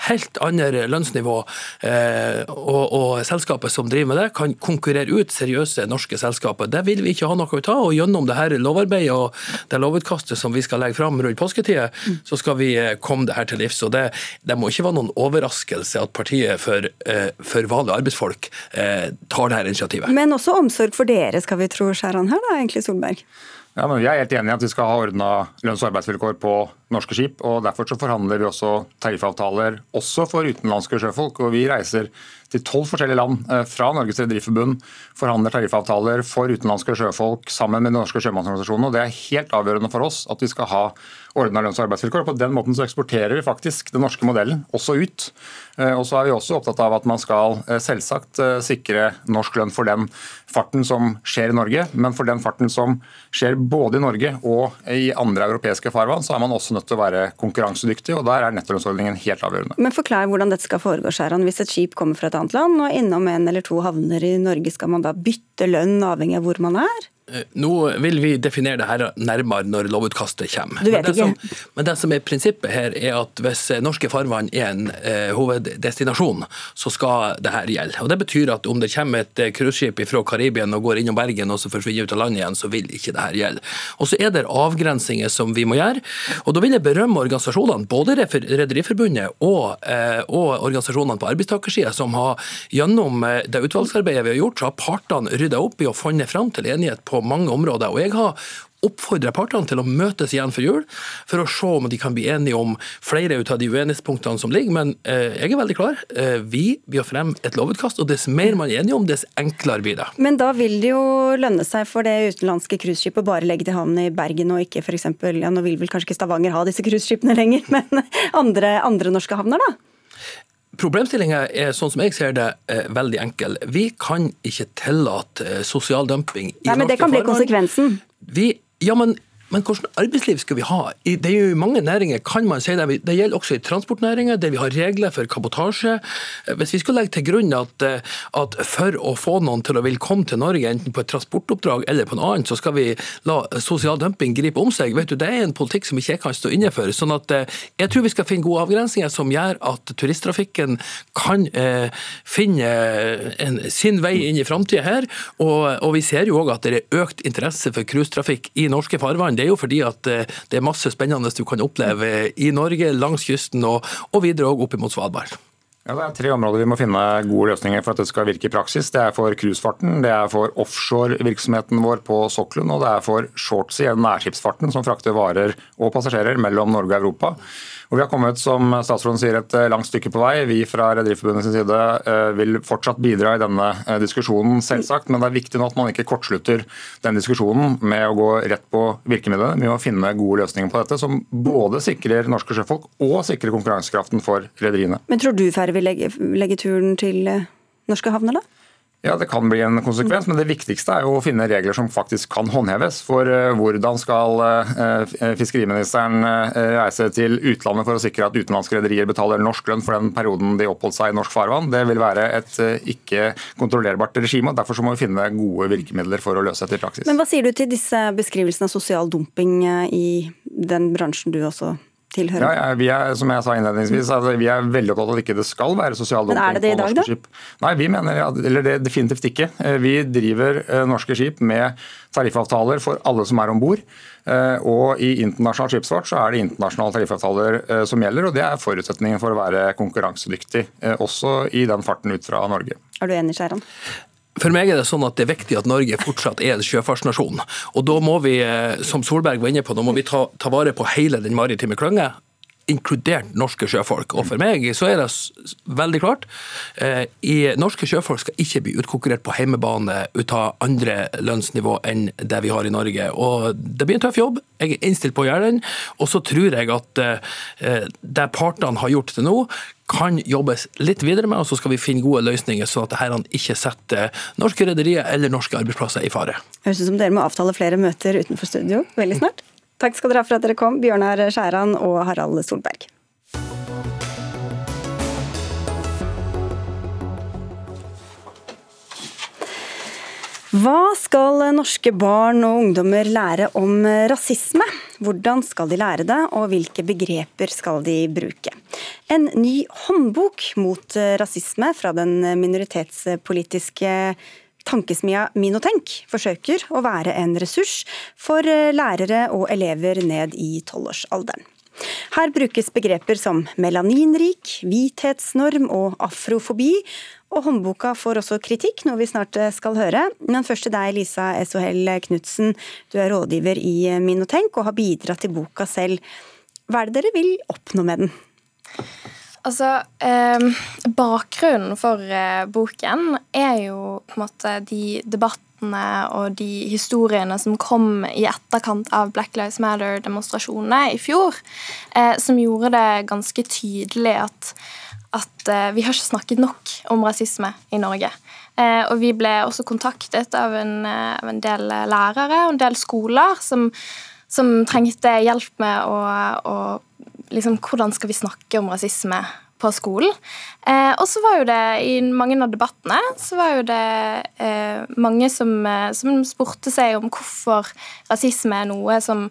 helt andre lønnsnivå og, og selskapet som driver med det, kan konkurrere ut seriøse norske selskaper. Det vil vi ikke ha noe ut av. og Gjennom det her lovarbeidet og det lovutkastet som vi skal legge fram rundt påsketida, mm. så skal vi komme det her til livs. og Det, det må ikke være noen overraskelse at partiet for, eh, for vanlige arbeidsfolk eh, tar dette initiativet. Men også omsorg for dere, skal vi tro, Skjæran her da, egentlig, Solberg? Ja, men Vi er helt enig i at vi skal ha ordna lønns- og arbeidsvilkår på norske skip. og Derfor så forhandler vi også tariffavtaler også for utenlandske sjøfolk. og Vi reiser til tolv forskjellige land eh, fra Norges Rederiforbund, forhandler tariffavtaler for utenlandske sjøfolk sammen med de norske sjømannsorganisasjonene. og Det er helt avgjørende for oss at vi skal ha ordna lønns- og arbeidsvilkår. På den måten så eksporterer vi faktisk den norske modellen også ut. Eh, og så er vi også opptatt av at man skal eh, selvsagt sikre norsk lønn for den farten som skjer i Norge, men for den farten som skjer både i Norge og i andre europeiske farvann, så er man også nødt til å være konkurransedyktig. og Der er nettolønnsordningen helt avgjørende. Men Forklar hvordan dette skal foregå. Skjæran. Hvis et skip kommer fra et annet land og innom en eller to havner i Norge, skal man da bytte lønn avhengig av hvor man er? Eh, nå vil vi definere det her nærmere når lovutkastet kommer. Du vet men, det ikke. som, men det som er prinsippet her, er at hvis norske farvann er en eh, hoveddestinasjon, så skal det her gjelde. Og Det betyr at om det kommer et eh, cruiseskip fra Karibien og går innom Bergen og så forsvinner ut av landet igjen, så vil ikke det her gjelde. Og så er det avgrensinger som vi må gjøre. Og da vil jeg berømme organisasjonene, både Rederiforbundet og, eh, og organisasjonene på arbeidstakersida, som har gjennom eh, det utvalgsarbeidet vi har gjort, så har partene rydda opp i og funnet fram til enighet på mange områder. Og jeg har oppfordrer partene til å møtes igjen for jul, for å se om de kan bli enige om flere av de uenighetspunktene som ligger. Men eh, jeg er veldig klar. Eh, vi vil frem et lovutkast, og dess mer man er enige om, dess enklere blir det. Men da vil det jo lønne seg for det utenlandske cruiseskipet å bare legge til havn i Bergen, og ikke f.eks. Ja, nå vil vel kanskje ikke Stavanger ha disse cruiseskipene lenger, men andre, andre norske havner, da? Problemstillinga er sånn som jeg ser det, eh, veldig enkel. Vi kan ikke tillate eh, sosial dumping i Nei, men Det kan bli konsekvensen. Vi, ja, men men hvordan arbeidsliv skal vi ha? Det er jo mange næringer, kan man si det. Det gjelder også i transportnæringa, der vi har regler for kabotasje. Hvis vi skal legge til grunn at, at, for å få noen til å vil komme til Norge, enten på et transportoppdrag eller på en annen, så skal vi la sosial dumping gripe om seg. Vet du, Det er en politikk som ikke jeg kan stå inne for. Sånn at eh, jeg tror vi skal finne gode avgrensninger som gjør at turisttrafikken kan eh, finne en, sin vei inn i framtida her. Og, og, vi ser jo òg at det er økt interesse for cruisetrafikk i norske farvann det er jo fordi at eh, det er masse spennende du kan oppleve i Norge, langs kysten og, og videre òg opp mot Svalbard. Ja, Det er tre områder vi må finne gode løsninger for at det skal virke i praksis. Det er for cruisefarten, det er for offshore-virksomheten vår på sokkelen, og det er for shortsea, nærskipsfarten som frakter varer og passasjerer mellom Norge og Europa. Og Vi har kommet som statsråden sier, et eh, langt stykke på vei. Vi fra Rederiforbundets side eh, vil fortsatt bidra i denne eh, diskusjonen, selvsagt. Men det er viktig nå at man ikke kortslutter den diskusjonen med å gå rett på virkemidlene. Vi må finne gode løsninger på dette, som både sikrer norske sjøfolk og sikrer konkurransekraften for rederiene. Men tror du færre vil legge, legge turen til norske havner, da? Ja, Det kan bli en konsekvens, men det viktigste er jo å finne regler som faktisk kan håndheves. For uh, hvordan skal uh, fiskeriministeren uh, reise til utlandet for å sikre at utenlandske rederier betaler norsk lønn for den perioden de oppholdt seg i norsk farvann? Det vil være et ikke kontrollerbart regime. og Derfor må vi finne gode virkemidler for å løse dette i praksis. Men Hva sier du til disse beskrivelsene av sosial dumping i den bransjen du også tilhører? Ja, ja, vi er, som jeg sa innledningsvis, altså, vi er veldig opptatt av at ikke det skal være sosial dumping Men er det det i dag, da? Skip. Nei, vi mener, eller det definitivt ikke. Eh, vi driver eh, norske skip med tariffavtaler for alle som er om bord. Eh, og I internasjonal skipsfart så er det internasjonale tariffavtaler som gjelder. og Det er forutsetningen for å være konkurransedyktig, også i den farten ut fra Norge. Er du enig, Skjæran? For meg er det sånn at det er viktig at Norge fortsatt er en sjøfartsnasjon. Og da må vi, eh, som Solberg var inne på, da må vi ta, ta vare på hele den maritime klynga inkludert norske sjøfolk. Og For meg så er det veldig klart. Eh, Norske sjøfolk skal ikke bli utkonkurrert på heimebane ut av andre lønnsnivå enn det vi har i Norge. Og Det blir en tøff jobb. Jeg er innstilt på å gjøre den. Og så tror jeg at eh, det partene har gjort til nå, kan jobbes litt videre med, og så skal vi finne gode løsninger, sånn at dette ikke setter norske rederier eller norske arbeidsplasser i fare. Høres ut som dere må avtale flere møter utenfor studio veldig snart. Takk skal dere ha for at dere kom, Bjørnar Skjæran og Harald Solberg. Hva skal norske barn og ungdommer lære om rasisme? Hvordan skal de lære det, og hvilke begreper skal de bruke? En ny håndbok mot rasisme fra den minoritetspolitiske tankesmia Minotenk forsøker å være en ressurs for lærere og elever ned i tolvårsalderen. Her brukes begreper som melaninrik, hvithetsnorm og afrofobi. Og håndboka får også kritikk, noe vi snart skal høre. Men først til deg, Lisa Esohell Knutsen. Du er rådgiver i Minotenk og har bidratt til boka selv. Hva er det dere vil oppnå med den? Altså, eh, Bakgrunnen for eh, boken er jo på en måte de debattene og de historiene som kom i etterkant av Black Lives Matter-demonstrasjonene i fjor, eh, som gjorde det ganske tydelig at, at eh, vi har ikke snakket nok om rasisme i Norge. Eh, og vi ble også kontaktet av en, eh, av en del lærere og en del skoler som, som trengte hjelp med å, å liksom, hvordan skal vi snakke om rasisme på skolen. Eh, og så var jo det i mange av debattene så var jo det eh, mange som, som, spurte seg om hvorfor rasisme er noe som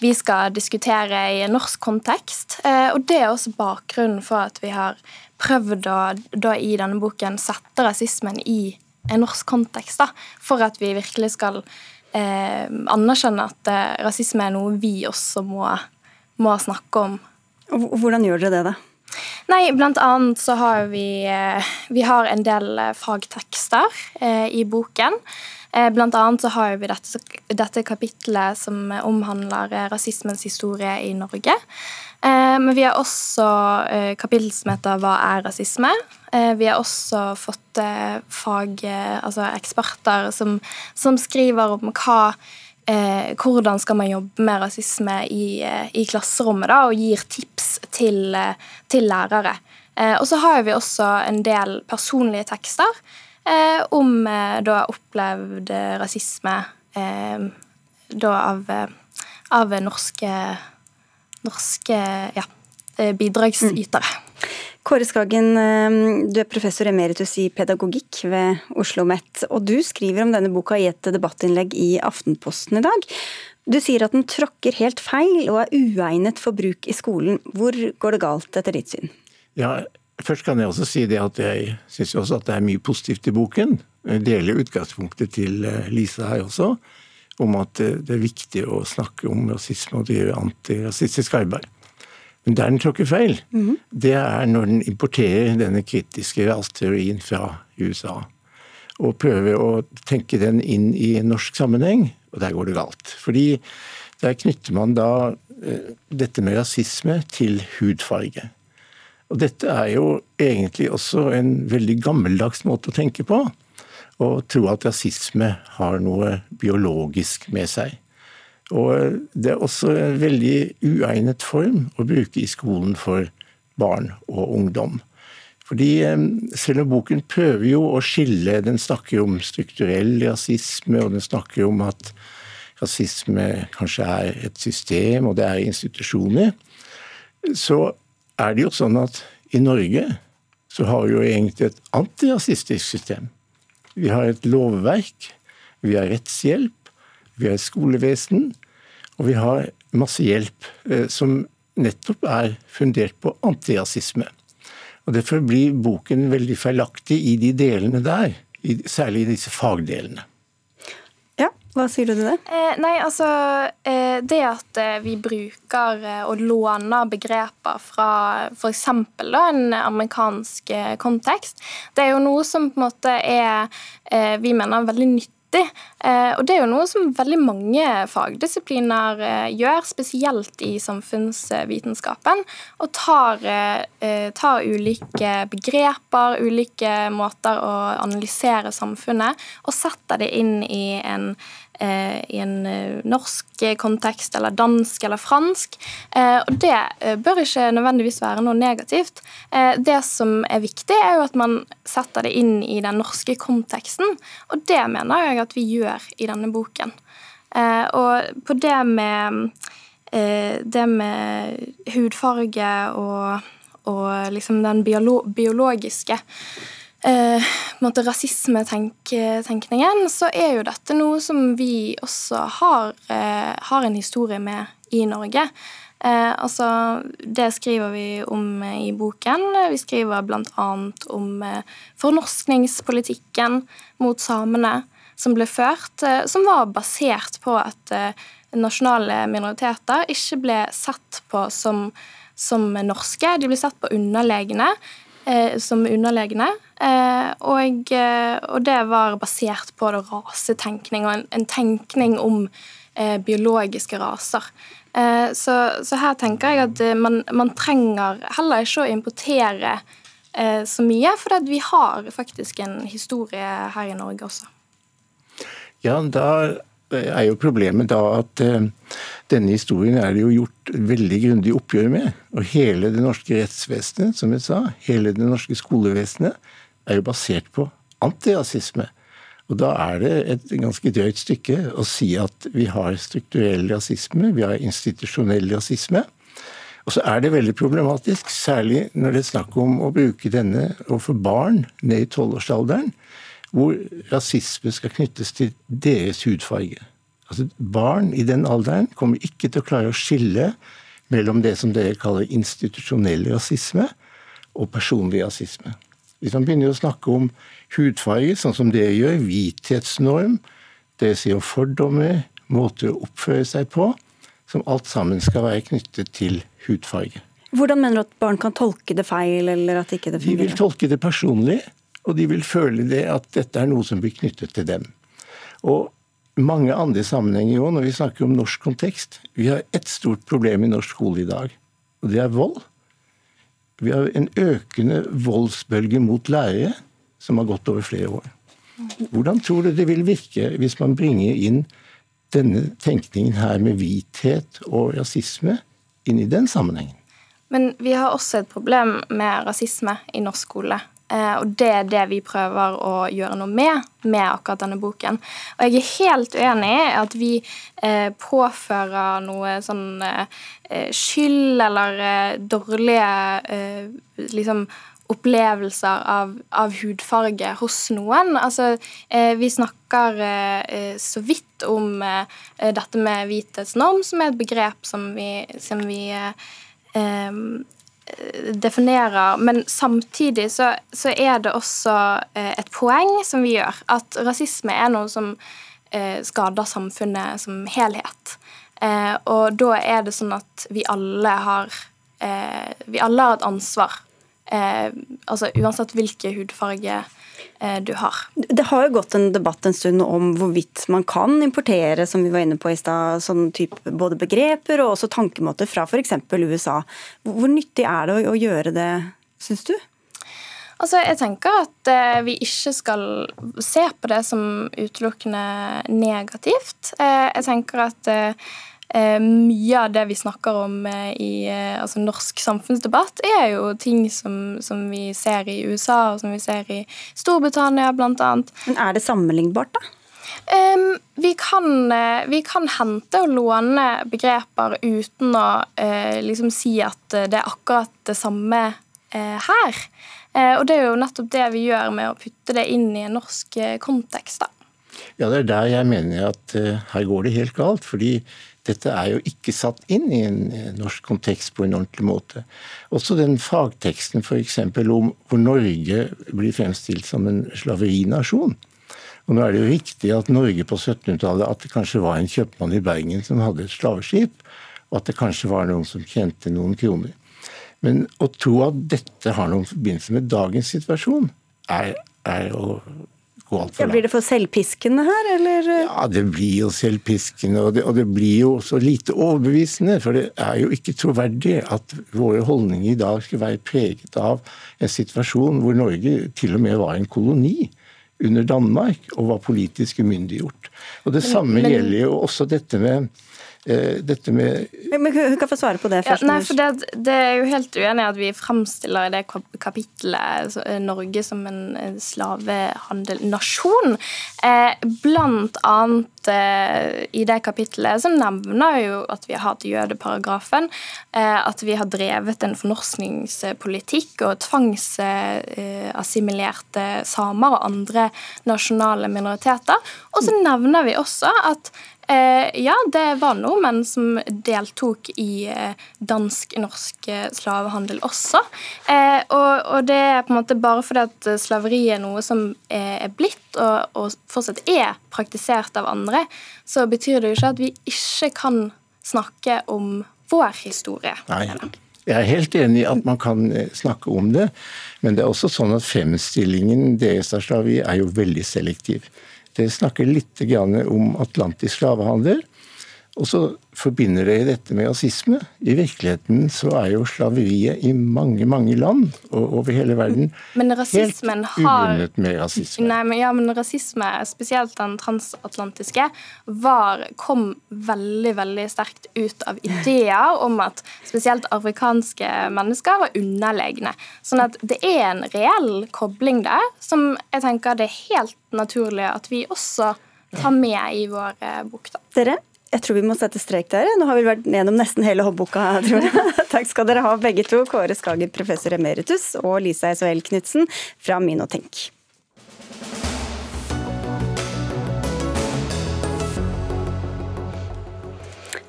vi skal diskutere i en norsk kontekst. Eh, og det er også bakgrunnen for at vi har prøvd å da i denne boken sette rasismen i en norsk kontekst. da, For at vi virkelig skal eh, anerkjenne at eh, rasisme er noe vi også må, må snakke om Og hvordan gjør dere det, da? Nei, blant annet så har vi eh, Vi har en del eh, fagtekster eh, i boken. Blant annet så har vi dette, dette kapitlet som omhandler rasismens historie i Norge. Men vi har også kapittel som heter 'Hva er rasisme?' Vi har også fått fag, altså eksperter som, som skriver om hva eh, hvordan skal man jobbe med rasisme i, eh, i klasserommet, da, og gir tips til, eh, til lærere. Eh, og så har vi også en del personlige tekster eh, om eh, da opplevd rasisme da av, av norske, norske ja, bidragsytere. Mm. Kåre Skagen, du er professor emeritus i pedagogikk ved Oslo OsloMet. Og du skriver om denne boka i et debattinnlegg i Aftenposten i dag. Du sier at den tråkker helt feil og er uegnet for bruk i skolen. Hvor går det galt, etter ditt syn? Ja, Først kan jeg også si det at jeg syns også at det er mye positivt i boken. Jeg deler utgangspunktet til eh, Lisa her også, om at eh, det er viktig å snakke om rasisme og drive antirasistisk arbeid. Men der den tråkker feil, mm -hmm. det er når den importerer denne kritiske rasteorien fra USA. Og prøver å tenke den inn i en norsk sammenheng, og der går det galt. Fordi der knytter man da eh, dette med rasisme til hudfarge. Og dette er jo egentlig også en veldig gammeldags måte å tenke på. Å tro at rasisme har noe biologisk med seg. Og det er også en veldig uegnet form å bruke i skolen for barn og ungdom. Fordi selv om boken prøver jo å skille Den snakker om strukturell rasisme, og den snakker om at rasisme kanskje er et system, og det er institusjoner. Så er det jo sånn at i Norge så har vi jo egentlig et antirasistisk system. Vi har et lovverk, vi har rettshjelp, vi har skolevesen, og vi har masse hjelp eh, som nettopp er fundert på antirasisme. Og Derfor blir boken veldig feilaktig i de delene der, særlig i disse fagdelene. Hva sier du til det? Eh, nei, altså eh, Det at eh, vi bruker eh, og låner begreper fra f.eks. en amerikansk eh, kontekst, det er jo noe som på en måte er vi mener veldig nyttig viktig. Eh, og det er jo noe som veldig mange fagdisipliner eh, gjør, spesielt i samfunnsvitenskapen. Og tar, eh, tar ulike begreper, ulike måter å analysere samfunnet, og setter det inn i en i en eh, norsk kontekst eller dansk eller fransk. Eh, og det bør ikke nødvendigvis være noe negativt. Det som er viktig, er jo at man setter det inn i den norske konteksten, og det mener jeg at vi gjør i denne boken. Og på det med det med hudfarge og, og liksom den biologiske eh, rasismetenkningen, så er jo dette noe som vi også har, eh, har en historie med i Norge. Eh, altså, det skriver vi om i boken. Vi skriver bl.a. om eh, fornorskningspolitikken mot samene, som ble ført, som var basert på at nasjonale minoriteter ikke ble sett på som, som norske. De ble sett på underlegne, eh, som underlegne. Eh, og, eh, og, det var basert på rasetenkning og en, en tenkning om eh, biologiske raser. Eh, så, så, her tenker jeg at man, man trenger heller ikke å importere eh, så mye, for vi har faktisk en historie her i Norge også. Ja, da er jo problemet da at uh, denne historien er det jo gjort veldig grundig oppgjør med. Og hele det norske rettsvesenet, som jeg sa, hele det norske skolevesenet, er jo basert på antirasisme. Og da er det et ganske drøyt stykke å si at vi har strukturell rasisme, vi har institusjonell rasisme. Og så er det veldig problematisk, særlig når det er snakk om å bruke denne overfor barn ned i tolvårsalderen hvor rasisme skal knyttes til deres hudfarge. Altså Barn i den alderen kommer ikke til å klare å skille mellom det som dere kaller institusjonell rasisme og personlig rasisme. Hvis man begynner å snakke om hudfarge, sånn som dere gjør, hvithetsnorm, dere sier om fordommer, måter å oppføre seg på, som alt sammen skal være knyttet til hudfarge. Hvordan mener du at barn kan tolke det feil, eller at ikke det fungerer? De vil tolke det personlig og de vil føle det at dette er noe som blir knyttet til dem. Og mange andre sammenhenger òg, når vi snakker om norsk kontekst. Vi har ett stort problem i norsk skole i dag, og det er vold. Vi har en økende voldsbølge mot lærere som har gått over flere år. Hvordan tror du det vil virke hvis man bringer inn denne tenkningen her med hvithet og rasisme inn i den sammenhengen? Men vi har også et problem med rasisme i norsk skole. Eh, og det er det vi prøver å gjøre noe med med akkurat denne boken. Og jeg er helt uenig i at vi eh, påfører noe sånn eh, skyld eller dårlige liksom opplevelser av, av, hudfarge hos noen. Altså, eh, vi snakker eh, så vidt om eh, dette med hvithetsnorm, som er et begrep som vi, som vi definerer, men samtidig så, så, er det også eh, et poeng som vi gjør, at rasisme er noe som eh, skader samfunnet som helhet. Eh, og da er det sånn at vi alle har Vi alle har et ansvar. Altså uansett hvilken hudfarge du har. Det har jo gått en debatt en stund om hvorvidt man kan importere som vi var inne på i sted, sånn type både begreper og også tankemåter fra f.eks. USA. Hvor nyttig er det å gjøre det, syns du? Altså, jeg tenker at eh, vi ikke skal se på det som utelukkende negativt. Eh, jeg tenker at eh, Eh, mye av det vi snakker om eh, i eh, altså norsk samfunnsdebatt, er jo ting som, som, vi ser i USA og som vi ser i Storbritannia bl.a. Men er det sammenlignbart, da? Um, vi, kan, vi, kan, hente og låne begreper uten å uh, liksom si at det er akkurat det samme uh, her. Uh, og det er jo nettopp det vi gjør med å putte det inn i en norsk kontekst. da. Ja, det er der jeg mener at her går det helt galt. fordi dette er jo ikke satt inn i en norsk kontekst på en ordentlig måte. Også den fagteksten f.eks. om hvor Norge blir fremstilt som en slaverinasjon. Og nå er det jo riktig at Norge på 1700-tallet at det kanskje var en kjøpmann i Bergen som hadde et slaveskip, og at det kanskje var noen som tjente noen kroner. Men å tro at dette har noen forbindelse med dagens situasjon, er, er å gå altfor langt. Ja, blir det for selvpiskende her, eller? Ja, det blir jo selvpiskende, og det, og det blir jo så lite overbevisende. For det er jo ikke troverdig at våre holdninger i dag skal være preget av en situasjon hvor Norge til og med var en koloni under Danmark og var politisk umyndiggjort. Og Det samme men, gjelder jo også dette med dette med Men Hun kan få svare på det først. Ja, nei, for det, det, er jo helt uenig at vi fremstiller i det kapittelet eh, Norge som en slavehandelnasjon. Eh, blant annet eh, i det kapittelet så nevner jo at vi har hatt jødeparagrafen, eh, at vi har drevet en fornorskningspolitikk og tvangsassimilerte samer og andre nasjonale minoriteter. Og så nevner vi også at Eh, ja, det var nordmenn som deltok i eh, dansk-norsk eh, slavehandel også. Eh, og, det er på en måte bare fordi at slaveri er noe som er, blitt og, fortsatt er praktisert av andre, så betyr det jo ikke at vi ikke kan snakke om vår historie. Nei. Jeg er helt enig i at man kan snakke om det, men det er også sånn at fremstillingen deres av slaveri er jo veldig selektiv. Dere snakker litt om atlantisk slavehandel. Og så forbinder dere dette med rasisme. I virkeligheten så er jo slaveriet i mange mange land og over hele verden men helt ubundet med rasisme. Nei, men, ja, men rasisme, spesielt den transatlantiske, var, kom veldig veldig sterkt ut av ideer om at spesielt afrikanske mennesker var underlegne. Sånn at det er en reell kobling der som jeg tenker det er helt naturlig at vi også tar med i vår eh, bok. da. Dere, jeg tror vi må sette strek der. Nå har vi vært gjennom nesten hele håndboka, tror jeg. Takk skal dere ha begge to, Kåre Skager, professor emeritus, og Lisa S.O.L. Knutsen fra Minotenk.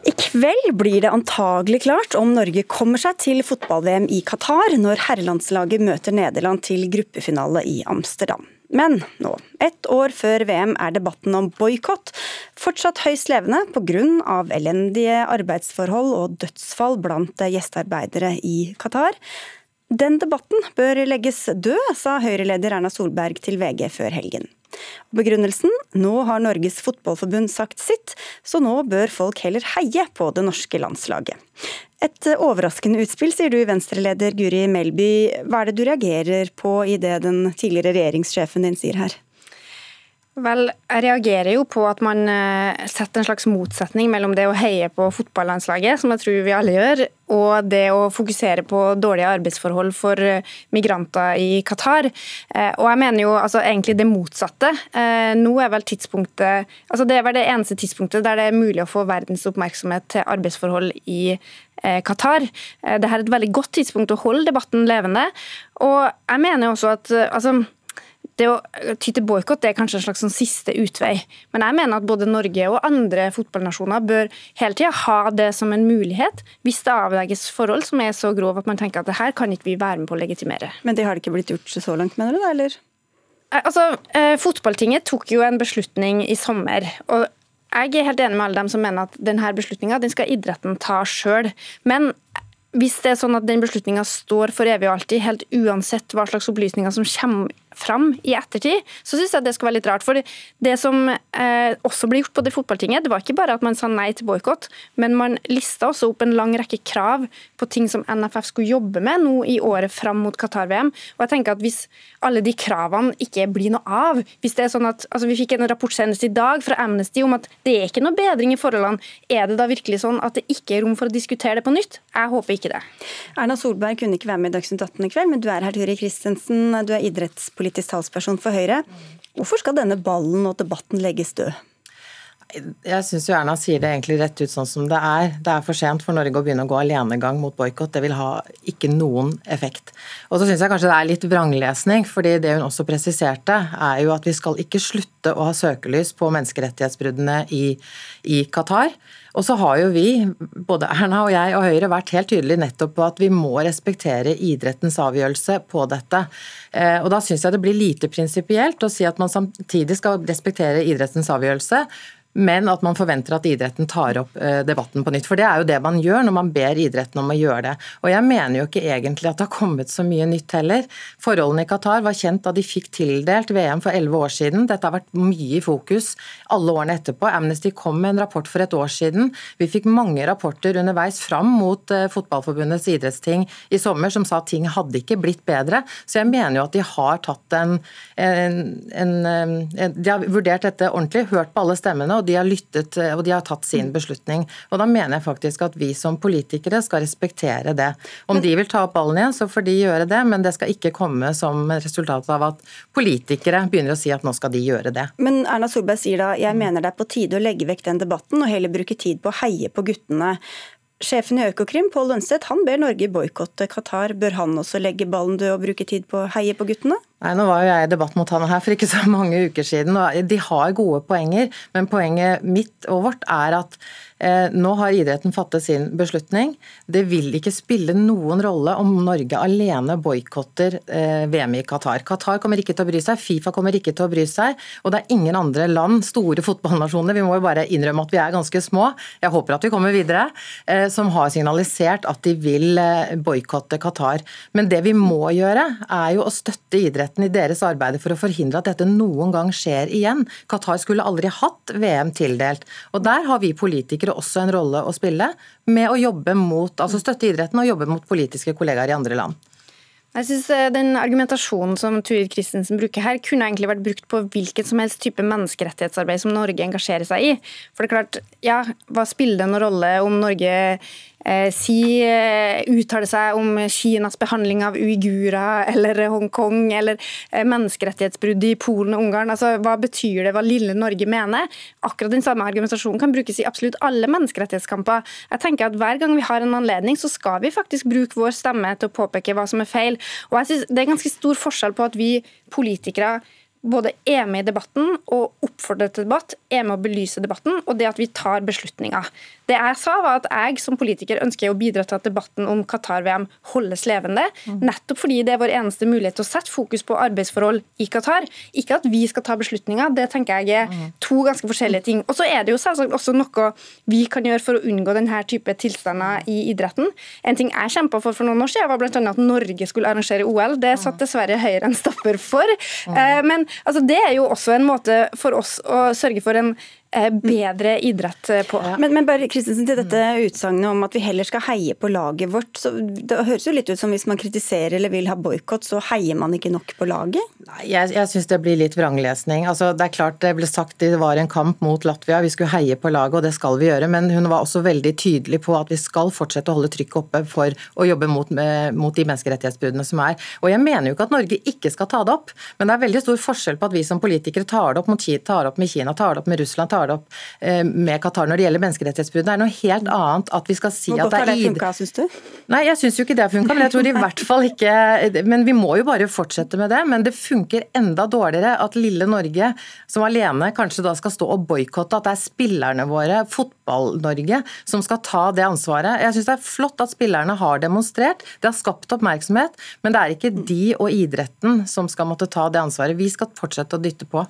I kveld blir det antagelig klart om Norge kommer seg til fotball-VM i Qatar når herrelandslaget møter Nederland til gruppefinale i Amsterdam. Men nå, ett år før VM, er debatten om boikott fortsatt høyst levende pga. elendige arbeidsforhold og dødsfall blant gjestearbeidere i Qatar. Den debatten bør legges død, sa Høyre-leder Erna Solberg til VG før helgen. Begrunnelsen nå har Norges Fotballforbund sagt sitt, så nå bør folk heller heie på det norske landslaget. Et overraskende utspill, sier du, Venstre-leder Guri Melby. Hva er det du reagerer på i det den tidligere regjeringssjefen din sier her? Vel, jeg reagerer jo på at man eh, setter en slags motsetning mellom det å heie på fotballandslaget, som jeg tror vi alle gjør, og det å fokusere på dårlige arbeidsforhold for eh, migranter i Qatar. Eh, og jeg mener jo altså, egentlig det motsatte. Nå er vel tidspunktet altså Det er vel det eneste tidspunktet der det er mulig å få verdens oppmerksomhet til arbeidsforhold i Qatar. Dette er et veldig godt tidspunkt å holde debatten levende. Og jeg mener jo også at altså, det å ty til boikott er kanskje en slags sånn siste utvei. Men jeg mener at både Norge og andre fotballnasjoner bør hele tida ha det som en mulighet, hvis det avlegges forhold som er så grove at man tenker at det her kan ikke vi være med på å legitimere. Men det har det ikke blitt gjort så langt, mener du da, eller? Eh, altså, eh, Fotballtinget tok jo en beslutning i sommer. og jeg er helt enig med alle dem som mener at denne beslutninga skal idretten ta sjøl. Men hvis det er sånn at den beslutninga står for evig og alltid, helt uansett hva slags opplysninger som kommer fram i ettertid, så syns jeg det skal være litt rart. For det som eh, også ble gjort på det fotballtinget, det var ikke bare at man sa nei til boikott, men man lista også opp en lang rekke krav på ting som NFF skulle jobbe med nå i året fram mot Qatar-VM. Og jeg tenker at Hvis alle de kravene ikke blir noe av hvis det er sånn at, altså Vi fikk en rapport senest i dag fra Amnesty om at det er ikke noe bedring i forholdene. Er det da virkelig sånn at det ikke er rom for å diskutere det på nytt? Jeg håper ikke det. Erna Solberg kunne ikke være med i Dagsnytt 18 i kveld, men du er her, Turi Christensen. Du er idrettspolitiker politisk talsperson for Høyre. Hvorfor skal denne ballen og debatten legges død? Jeg syns Erna sier det egentlig rett ut sånn som det er. Det er for sent for Norge å begynne å gå alenegang mot boikott. Det vil ha ikke noen effekt. Og så syns jeg kanskje det er litt vranglesning, fordi det hun også presiserte, er jo at vi skal ikke slutte å ha søkelys på menneskerettighetsbruddene i, i Qatar. Og så har jo vi, både Erna og jeg og Høyre, vært helt tydelige nettopp på at vi må respektere idrettens avgjørelse på dette. Eh, og da syns jeg det blir lite prinsipielt å si at man samtidig skal respektere idrettens avgjørelse men at man forventer at idretten tar opp eh, debatten på nytt. For det er jo det man gjør når man ber idretten om å gjøre det. Og jeg mener jo ikke egentlig at det har kommet så mye nytt heller. Forholdene i Qatar var kjent da de fikk tildelt VM for elleve år siden. Dette har vært mye i fokus alle årene etterpå. Amnesty kom med en rapport for et år siden. Vi fikk mange rapporter underveis fram mot eh, Fotballforbundets idrettsting i sommer som sa at ting hadde ikke blitt bedre. Så jeg mener jo at de har tatt en, en, en, en De har vurdert dette ordentlig, hørt på alle stemmene og de har lyttet eh, og de har tatt sin beslutning. Og Da mener jeg faktisk at vi som politikere skal respektere det. Om de vil ta opp ballen igjen, så får de gjøre det, men det skal ikke komme som resultat av at politikere begynner å si at nå skal de gjøre det. Men Erna Solberg sier da jeg mener det er på tide å legge vekk den debatten og heller bruke tid på å heie på guttene. Sjefen i Økokrim, Pål Lønseth, han ber Norge boikotte Qatar. Bør han også legge ballen død og bruke tid på å heie på guttene? Nei, Nå var jo jeg i debatt mot han her for ikke så mange uker siden. og De har gode poenger, men poenget mitt og vårt er at Eh, nå har idretten fattet sin beslutning. Det vil ikke spille noen rolle om Norge alene boikotter eh, VM i Qatar. Qatar kommer ikke til å bry seg, Fifa kommer ikke til å bry seg, og det er ingen andre land, store fotballnasjoner, vi må jo bare innrømme at vi er ganske små, jeg håper at vi kommer videre, eh, som har signalisert at de vil boikotte Qatar. Men det vi må gjøre, er jo å støtte idretten i deres arbeid for å forhindre at dette noen gang skjer igjen. Qatar skulle aldri hatt VM tildelt, og der har vi politikere også en rolle å spille med å jobbe mot, altså støtte idretten og jobbe mot politiske kollegaer i andre land. Jeg synes eh, Den argumentasjonen som Turid Christensen bruker her, kunne egentlig vært brukt på hvilket som helst type menneskerettighetsarbeid som Norge engasjerer seg i. For det er klart, ja, Hva spiller det noen rolle om Norge si, eh, uttale seg om Kinas behandling av uigurer eller Hongkong, eller eh, menneskerettighetsbrudd i Polen og Ungarn. Altså, hva betyr det hva lille Norge mener? Akkurat den samme argumentasjonen kan brukes i absolutt alle menneskerettighetskamper. Jeg tenker at Hver gang vi har en anledning, så skal vi faktisk bruke vår stemme til å påpeke hva som er feil. Og jeg synes Det er ganske stor forskjell på at vi politikere både er med i debatten og oppfordrer til debatt, er med å belyse debatten, og det at vi tar beslutninger. Det jeg sa var at jeg som politiker ønsker å bidra til at debatten om Qatar-VM holdes levende, mm. nettopp fordi det er vår eneste mulighet til å sette fokus på arbeidsforhold i Qatar. Ikke at vi skal ta beslutninger, det tenker jeg er mm. to ganske forskjellige ting. Og så er det jo selvsagt også noe vi kan gjøre for å unngå denne type tilstander i idretten. En ting jeg kjempa for for noen år siden, var bl.a. at Norge skulle arrangere OL. Det satt dessverre Høyre en stopper for. Eh, men altså, det er jo også en måte for oss å sørge for en bedre idrett eh, på. Ja. Men, men, bare Kristensen, til dette utsagnet om at vi heller skal heie på laget vårt. Så det høres jo litt ut som hvis man kritiserer eller vil ha boikott, så heier man ikke nok på laget? Nei, Jeg, jeg syns det blir litt vranglesning. Altså, det er klart det ble sagt det var en kamp mot Latvia, vi skulle heie på laget, og det skal vi gjøre. Men hun var også veldig tydelig på at vi skal fortsette å holde trykket oppe for å jobbe mot, mot de menneskerettighetsbruddene som er. Og jeg mener jo ikke at Norge ikke skal ta det opp, men det er veldig stor forskjell på at vi som politikere tar det opp, mot, tar det opp med Kina, tar det opp med Russland, tar tar det opp eh, med Qatar når det gjelder menneskerettighetsbrudd. Det er noe helt annet at vi skal si at det er id... Funka, synes du? Nei, jeg syns jo ikke det har funka, men jeg tror i hvert fall ikke Men vi må jo bare fortsette med det. Men det funker enda dårligere at lille Norge som alene kanskje da skal stå og boikotte at det er spillerne våre, Fotball-Norge, som skal ta det ansvaret. Jeg syns det er flott at spillerne har demonstrert, det har skapt oppmerksomhet, men det er ikke de og idretten som skal måtte ta det ansvaret. Vi skal fortsette å dytte på.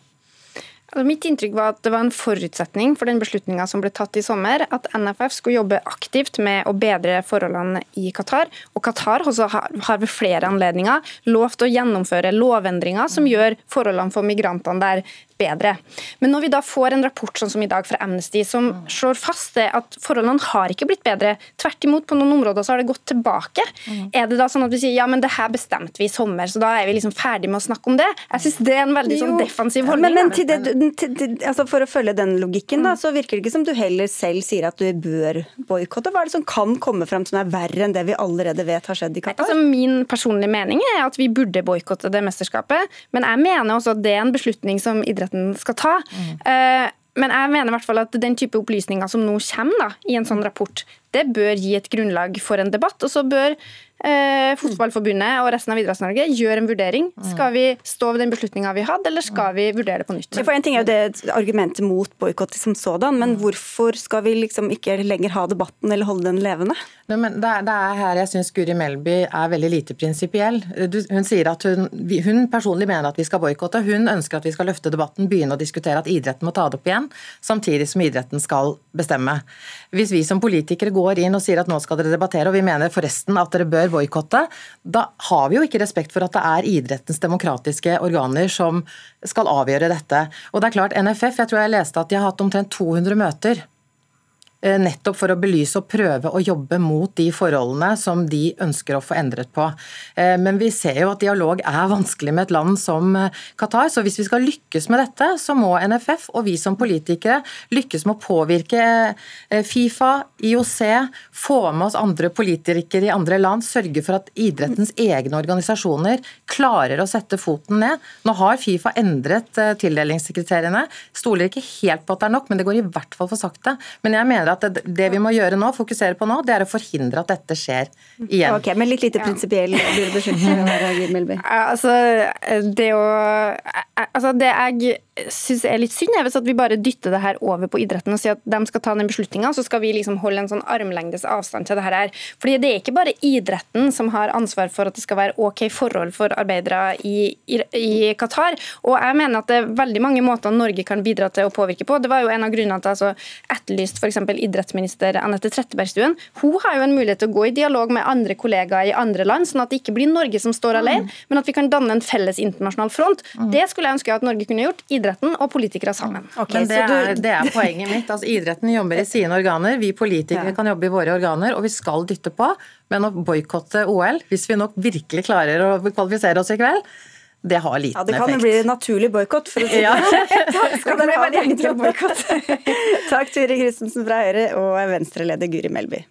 Altså, mitt inntrykk var at det var en forutsetning for den beslutninga som ble tatt i sommer, at NFF skulle jobbe aktivt med å bedre forholdene i Qatar. Og Qatar har ved flere anledninger lovt å gjennomføre lovendringer som gjør forholdene for migrantene der bedre. Men når vi da får en rapport sånn som i dag fra Amnesty, som slår fast det at forholdene har ikke blitt bedre, tvert imot, på noen områder så har det gått tilbake, mm. er det da sånn at vi sier ja, men det her bestemte vi i sommer, så da er vi liksom ferdig med å snakke om det? Jeg syns det er en veldig sånn defensiv holdning. Men, men til det, til, til, altså for å følge den logikken, da, så virker det ikke som du heller selv sier at du bør boikotte. Hva er det som kan komme frem som er verre enn det vi allerede vet har skjedd i Qatar? Altså, min personlige mening er at vi burde boikotte det mesterskapet, men jeg mener også at det er en beslutning som idretten myndigheten skal ta. Mm. Men jeg mener i hvert fall at den type opplysninger som nå kommer da, i en sånn rapport, det bør gi et grunnlag for en debatt. Og så bør eh, Fotballforbundet og resten av Idretts-Norge gjør en vurdering. Mm. Skal vi stå ved den beslutninga vi hadde, eller skal vi vurdere det på nytt? For en ting er jo det argumentet mot boikott som sådan, men mm. hvorfor skal vi liksom ikke lenger ha debatten eller holde den levende? No, det, er, det, er, her jeg syns Guri Melby er veldig lite prinsipiell. Hun sier at hun, hun, personlig mener at vi skal boikotte. Hun ønsker at vi skal løfte debatten, begynne å diskutere at idretten må ta det opp igjen, samtidig som idretten skal bestemme. Hvis vi som politikere går inn og sier at nå skal dere debattere, og vi mener forresten at dere bør boikotte, da har vi jo ikke respekt for at det er idrettens demokratiske organer som skal avgjøre dette. Og det er klart, NFF, jeg tror jeg leste at de har hatt omtrent 200 møter nettopp for å belyse og prøve å jobbe mot de forholdene som de ønsker å få endret på. Eh, men vi ser jo at dialog er vanskelig med et land som eh, Qatar, så hvis vi skal lykkes med dette, så må NFF og vi som politikere lykkes med å påvirke Fifa, IOC, få med oss andre politikere i andre land, sørge for at idrettens egne organisasjoner klarer å sette foten ned. Nå har Fifa endret tildelingskriteriene. Stoler ikke helt på at det er nok, men det går i hvert fall for sakte. Men jeg mener mener at det, det, vi må gjøre nå, fokusere på nå, det er å forhindre at dette skjer igjen. Ok, Men litt lite prinsipiell altså, det å Altså, det jeg syns er litt synd, er hvis at vi bare dytter det her over på idretten og sier at de skal ta den beslutninga, så skal vi liksom holde en sånn armlengdes avstand til det her. Fordi det er ikke bare idretten som har ansvar for at det skal være OK forhold for arbeidere i, i, i Qatar. Og jeg mener at det er veldig mange måter Norge kan bidra til å påvirke på. Det var jo en av grunnene til at jeg så etterlyste f.eks. idrettsminister Anette Trettebergstuen. Hun har jo en mulighet til å gå i dialog med andre kollegaer i andre land, sånn at det ikke blir Norge som står alene, mm. men at vi kan danne en felles internasjonal front. Mm. Det skulle jeg ønske at Norge kunne gjort. Idretten og politikere sammen. Okay, det, er, det, er, poenget mitt. Altså, idretten jobber i sine organer, vi politikere ja. kan jobbe i våre organer, og vi skal dytte på. Men å boikotte OL, hvis vi nok virkelig klarer å kvalifisere oss i kveld, det har liten effekt. Ja, Det kan effekt. bli en naturlig boikott, for å si det ja. Takk skal dere ha. Takk Ture Christensen fra Høyre og Venstre-leder Guri Melby.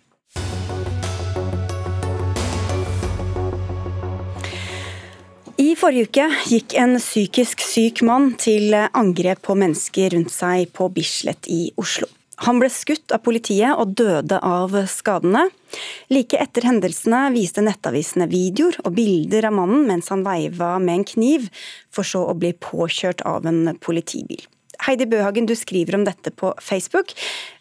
I forrige uke gikk en psykisk syk mann til angrep på mennesker rundt seg på Bislett i Oslo. Han ble skutt av politiet og døde av skadene. Like etter hendelsene viste nettavisene videoer og bilder av mannen mens han veiva med en kniv, for så å bli påkjørt av en politibil. Heidi Bøhagen, du skriver om dette på Facebook.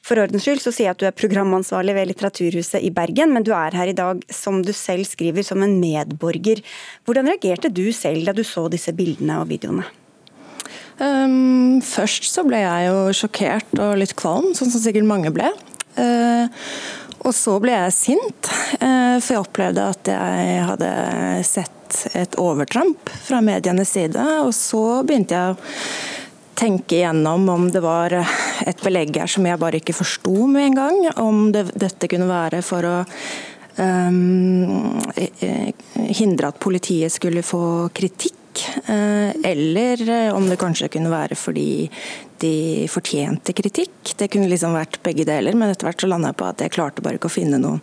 For ordens skyld så sier jeg at du er programansvarlig ved Litteraturhuset i Bergen, men du er her i dag, som du selv skriver, som en medborger. Hvordan reagerte du selv da du så disse bildene og videoene? Um, først så ble jeg jo sjokkert og litt kvalm, sånn som sikkert mange ble. Uh, og så ble jeg sint, uh, for jeg opplevde at jeg hadde sett et overtramp fra medienes side. Og så begynte jeg å tenke igjennom om det var et belegg her som jeg bare ikke forsto med en gang. Om det, dette kunne være for å um, hindre at politiet skulle få kritikk Eh, eller eh, om det kanskje kunne være fordi de fortjente kritikk. Det kunne liksom vært begge deler, men etter hvert så landa jeg på at jeg klarte bare ikke å finne noen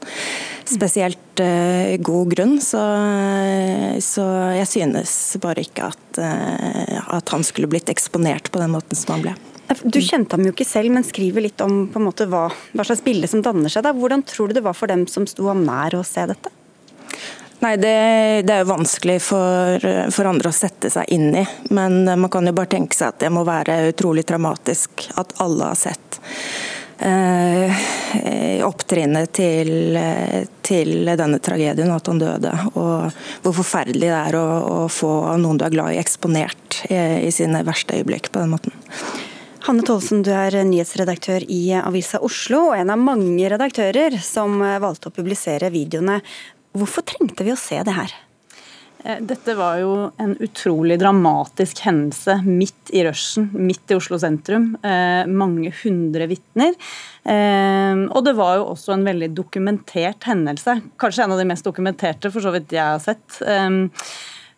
spesielt uh, god grunn. Så, så, jeg synes bare ikke at, at, han skulle blitt eksponert på den måten som han ble. Du kjente ham jo ikke selv, men skriver litt om måte hva, hva slags bilde som danner seg. Da. Hvordan tror du det var for dem som sto ham nær å se dette? Nei, det, det, er jo vanskelig for, for, andre å sette seg inn i. Men man kan jo bare tenke seg at det må være utrolig traumatisk at alle har sett eh, opptrinnet til, til, denne tragedien, at han døde. Og hvor forferdelig det er å, å få noen du er glad i, eksponert i, i sine verste øyeblikk på den måten. Hanne Tolsen, du er nyhetsredaktør i Avisa Oslo, og en av mange redaktører som valgte å publisere videoene. Hvorfor trengte vi å se det her? Eh, dette var jo en utrolig dramatisk hendelse midt i rushen, midt i Oslo sentrum. Eh, mange hundre vitner. Eh, og det var jo også en veldig dokumentert hendelse. Kanskje en av de mest dokumenterte, for så vidt jeg har sett.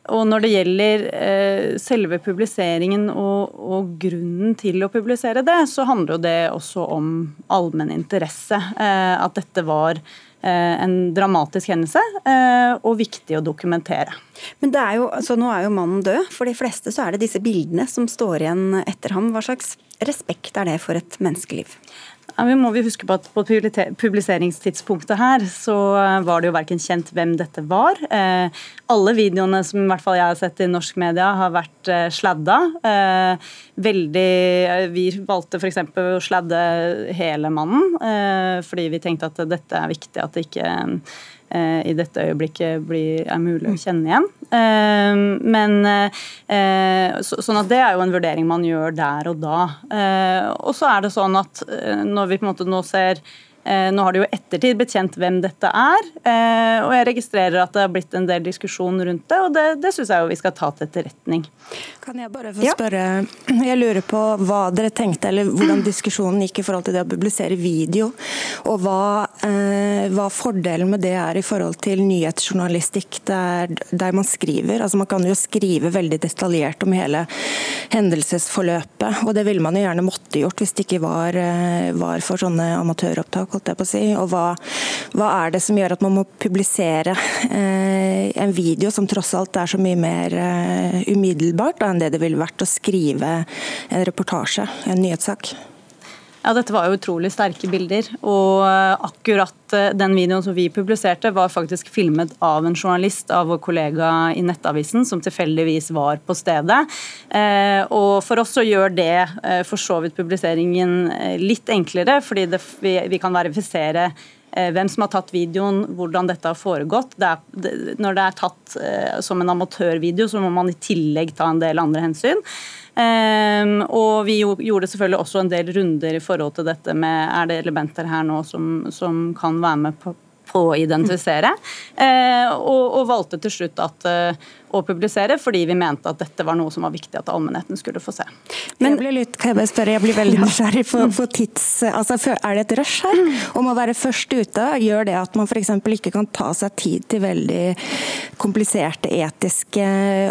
Og når det gjelder selve publiseringen og, og, grunnen til å publisere det, så handler jo det også om allmenn interesse. At dette var Eh, en dramatisk hendelse eh, og viktig å dokumentere. Men det er jo, altså Nå er jo mannen død. For de fleste så er det disse bildene som står igjen etter ham. Hva slags respekt er det for et menneskeliv? Vi må vi huske på at På publiseringstidspunktet her så eh, var det jo verken kjent hvem dette var. Eh, alle videoene som i hvert fall jeg har sett i norsk media, har vært eh, sladda. Veldig, vi valgte f.eks. å sladde hele mannen, fordi vi tenkte at dette er viktig at det ikke i dette øyeblikket blir, er mulig å kjenne igjen. Eh, men, eh, sånn at Det er jo en vurdering man gjør der og da. Og så er det sånn at når vi på en måte nå ser Eh, nå har det jo ettertid blitt kjent hvem dette er, eh, og jeg registrerer at det har blitt en del diskusjon rundt det, og det, det syns jeg jo vi skal ta til etterretning. Kan jeg bare få spørre, jeg lurer på hva dere tenkte, eller hvordan diskusjonen gikk i forhold til det å publisere video, og hva, eh, hva fordelen med det er i forhold til nyhetsjournalistikk der, der man skriver. Altså Man kan jo skrive veldig detaljert om hele hendelsesforløpet, og det ville man jo gjerne måtte gjort hvis det ikke var, var for sånne amatøropptak holdt jeg på å si. Og hva, hva er det som gjør at man må publisere eh, en video som tross alt er så mye mer eh, umiddelbart da, enn det det ville vært å skrive en reportasje, en nyhetssak? Ja, Dette var jo utrolig sterke bilder. Og akkurat den videoen som vi publiserte, var faktisk filmet av en journalist av vår kollega i Nettavisen, som tilfeldigvis var på stedet. Og for oss så gjør det for så vidt publiseringen litt enklere, fordi det, vi, vi kan verifisere Eh, hvem som har tatt videoen, hvordan dette har foregått. Det er, det, når det er tatt eh, som en amatørvideo, så må man i tillegg ta en del andre hensyn. Um, og vi gjorde selvfølgelig også en del runder i forhold til dette med er det elementer her nå som, som kan være med på, på å identifisere. Uh, og, og, valgte til slutt at uh, å publisere, fordi vi mente at dette var noe som var viktig at allmennheten skulle få se. Men, jeg blir litt, kan jeg spørre, jeg blir veldig nysgjerrig på, på, tids... Altså, er det et rush her? Om å være først ute, gjør det at man f.eks. ikke kan ta seg tid til veldig kompliserte etiske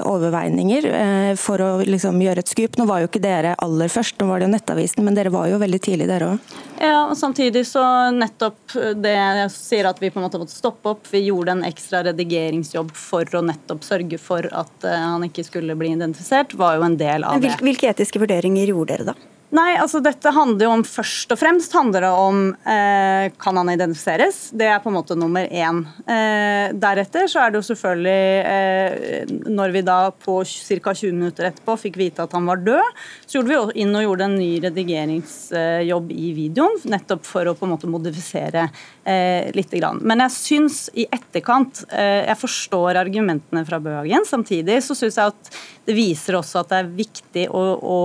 overveininger eh, for å liksom gjøre et skup? Nå var jo ikke dere aller først, nå var det jo Nettavisen, men dere var jo veldig tidlig, dere òg. Ja, og samtidig så nettopp det jeg sier at vi på en måte måtte stoppe opp. Vi gjorde en ekstra redigeringsjobb for å nettopp sørge for for at eh, han ikke skulle bli identifisert, var jo en del av det. Hvilke etiske vurderinger gjorde dere da? Nei, altså dette handler jo om Først og fremst handler det om eh, kan han identifiseres. Det er på en måte nummer én. Eh, deretter så er det jo selvfølgelig eh, Når vi da på ca. 20 minutter etterpå fikk vite at han var død, så gjorde vi inn og gjorde en ny redigeringsjobb i videoen. Nettopp for å på en måte modifisere eh, litt. Grann. Men jeg syns i etterkant eh, Jeg forstår argumentene fra Bøhagen. Samtidig så syns jeg at det viser også at det er viktig å, å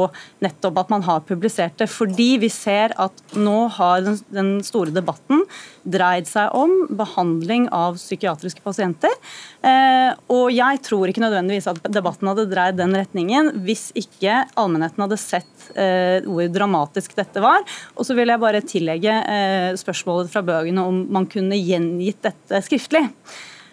nettopp at man har publisert det. Fordi vi ser at nå har den, den store debatten dreid seg om behandling av psykiatriske pasienter. Eh, og jeg tror ikke nødvendigvis at debatten hadde dreid den retningen hvis ikke allmennheten hadde sett eh, hvor dramatisk dette var. Og så vil jeg bare tillegge eh, spørsmålet fra Bøgen om man kunne gjengitt dette skriftlig.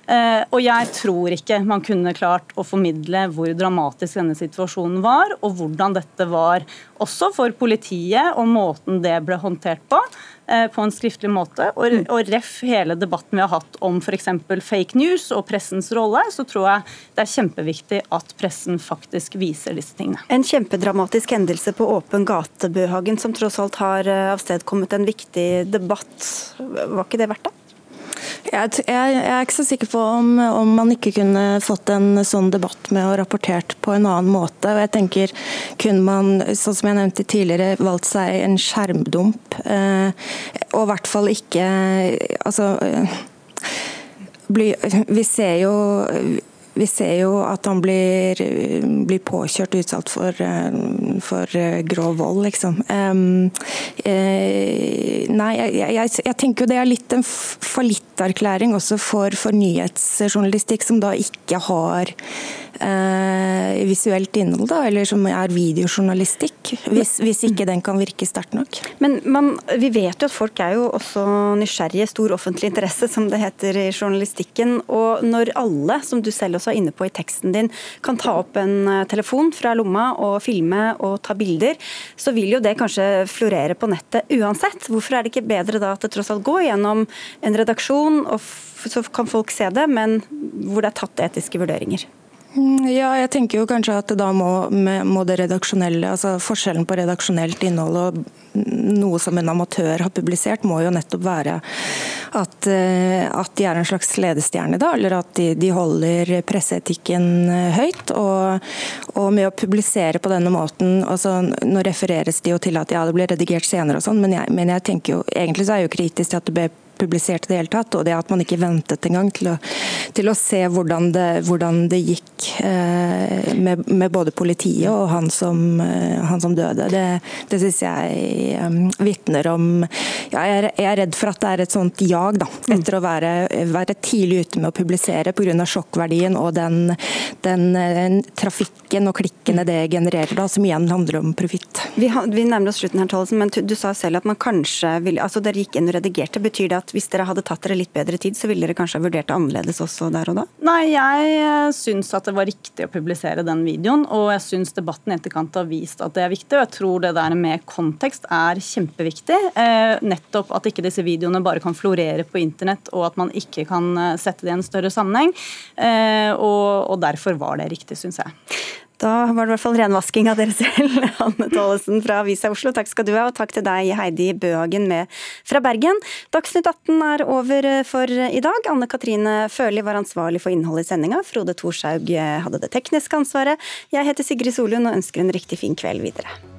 Og jeg tror ikke man kunne klart å formidle hvor dramatisk denne situasjonen var, og hvordan dette var også for politiet, og måten det ble håndtert på på en skriftlig måte. Og, mm. og ref hele debatten vi har hatt om f.eks. fake news og pressens rolle, så tror jeg det er kjempeviktig at pressen faktisk viser disse tingene. En kjempedramatisk hendelse på åpen gate, Bøhagen, som tross alt har eh, avstedkommet en viktig debatt. Var ikke det verdt det? Jeg, er ikke så sikker på om, om, man ikke kunne fått en sånn debatt med å rapportert på en annen måte. og jeg tenker Kunne man, sånn som jeg nevnte tidligere, valgt seg en skjermdump, eh, og i hvert fall ikke altså, eh, bli, vi ser jo vi ser jo at han blir, blir påkjørt, utsatt for, for eh, grov vold, liksom. Um, eh, nei, jeg, jeg, jeg, tenker jo det er litt en fallitterklæring også for, for nyhetsjournalistikk, som da ikke har eh, visuelt innhold, da, eller som er videojournalistikk. Hvis, hvis ikke den kan virke sterkt nok. Men man, vi vet jo at folk er jo også nysgjerrige, stor offentlig interesse, som det heter i journalistikken. Og når alle, som du selv også er inne på i teksten din, kan ta opp en eh, telefon fra lomma og filme og ta bilder, så vil jo det kanskje florere på nettet uansett. Hvorfor er det ikke bedre da at det tross alt går gjennom en redaksjon, og så kan folk se det, men hvor det er tatt etiske vurderinger? Mm, ja, jeg tenker jo kanskje at da må, må, det redaksjonelle, altså Forskjellen på redaksjonelt innhold og noe som en amatør har publisert, må jo nettopp være at, eh, at de er en slags ledestjerne, da, eller at de, de holder presseetikken eh, høyt. Og, og, med å publisere på denne måten altså Nå refereres det jo til at ja, det ble redigert senere og sånn, men, men jeg tenker jo egentlig så er jeg jo kritisk til at det ble publisert i det hele tatt. Og det at man ikke ventet engang til, til å se hvordan det, hvordan det gikk eh, med, med, både politiet og han som, eh, han som døde. Det, det syns jeg um, vitner om ja, jeg, er, jeg, er, redd for at det er et sånt jag da, mm. etter å være, være tidlig ute med å publisere pga. sjokkverdien og den, den, den, trafikken og klikkene det genererer, da, som igjen handler om profitt. Vi, vi, nærmer oss slutten her, Tollesen, men du sa selv at man kanskje vil, altså Dere gikk inn og redigerte. Betyr det at hvis dere hadde tatt dere litt bedre tid, så ville dere kanskje ha vurdert det annerledes også der og da? Nei, jeg eh, syns at det var riktig å publisere den videoen, og jeg syns debatten i etterkant har vist at det er viktig. Og jeg tror det der med kontekst er kjempeviktig. Eh, nettopp at ikke disse videoene bare kan florere på internett, og at man ikke kan eh, sette det i en større sammenheng. Og, og derfor var det riktig, syns jeg. Da var det i hvert fall renvasking av dere selv, Anne Tollesen fra Avisa Oslo. Takk skal du ha, og takk til deg, Heidi Bøhagen med fra Bergen. Dagsnytt 18 er over for i dag. Anne Katrine Førli var ansvarlig for innholdet i sendinga. Frode Thorshaug hadde det tekniske ansvaret. Jeg heter Sigrid Solund og ønsker en riktig fin kveld videre.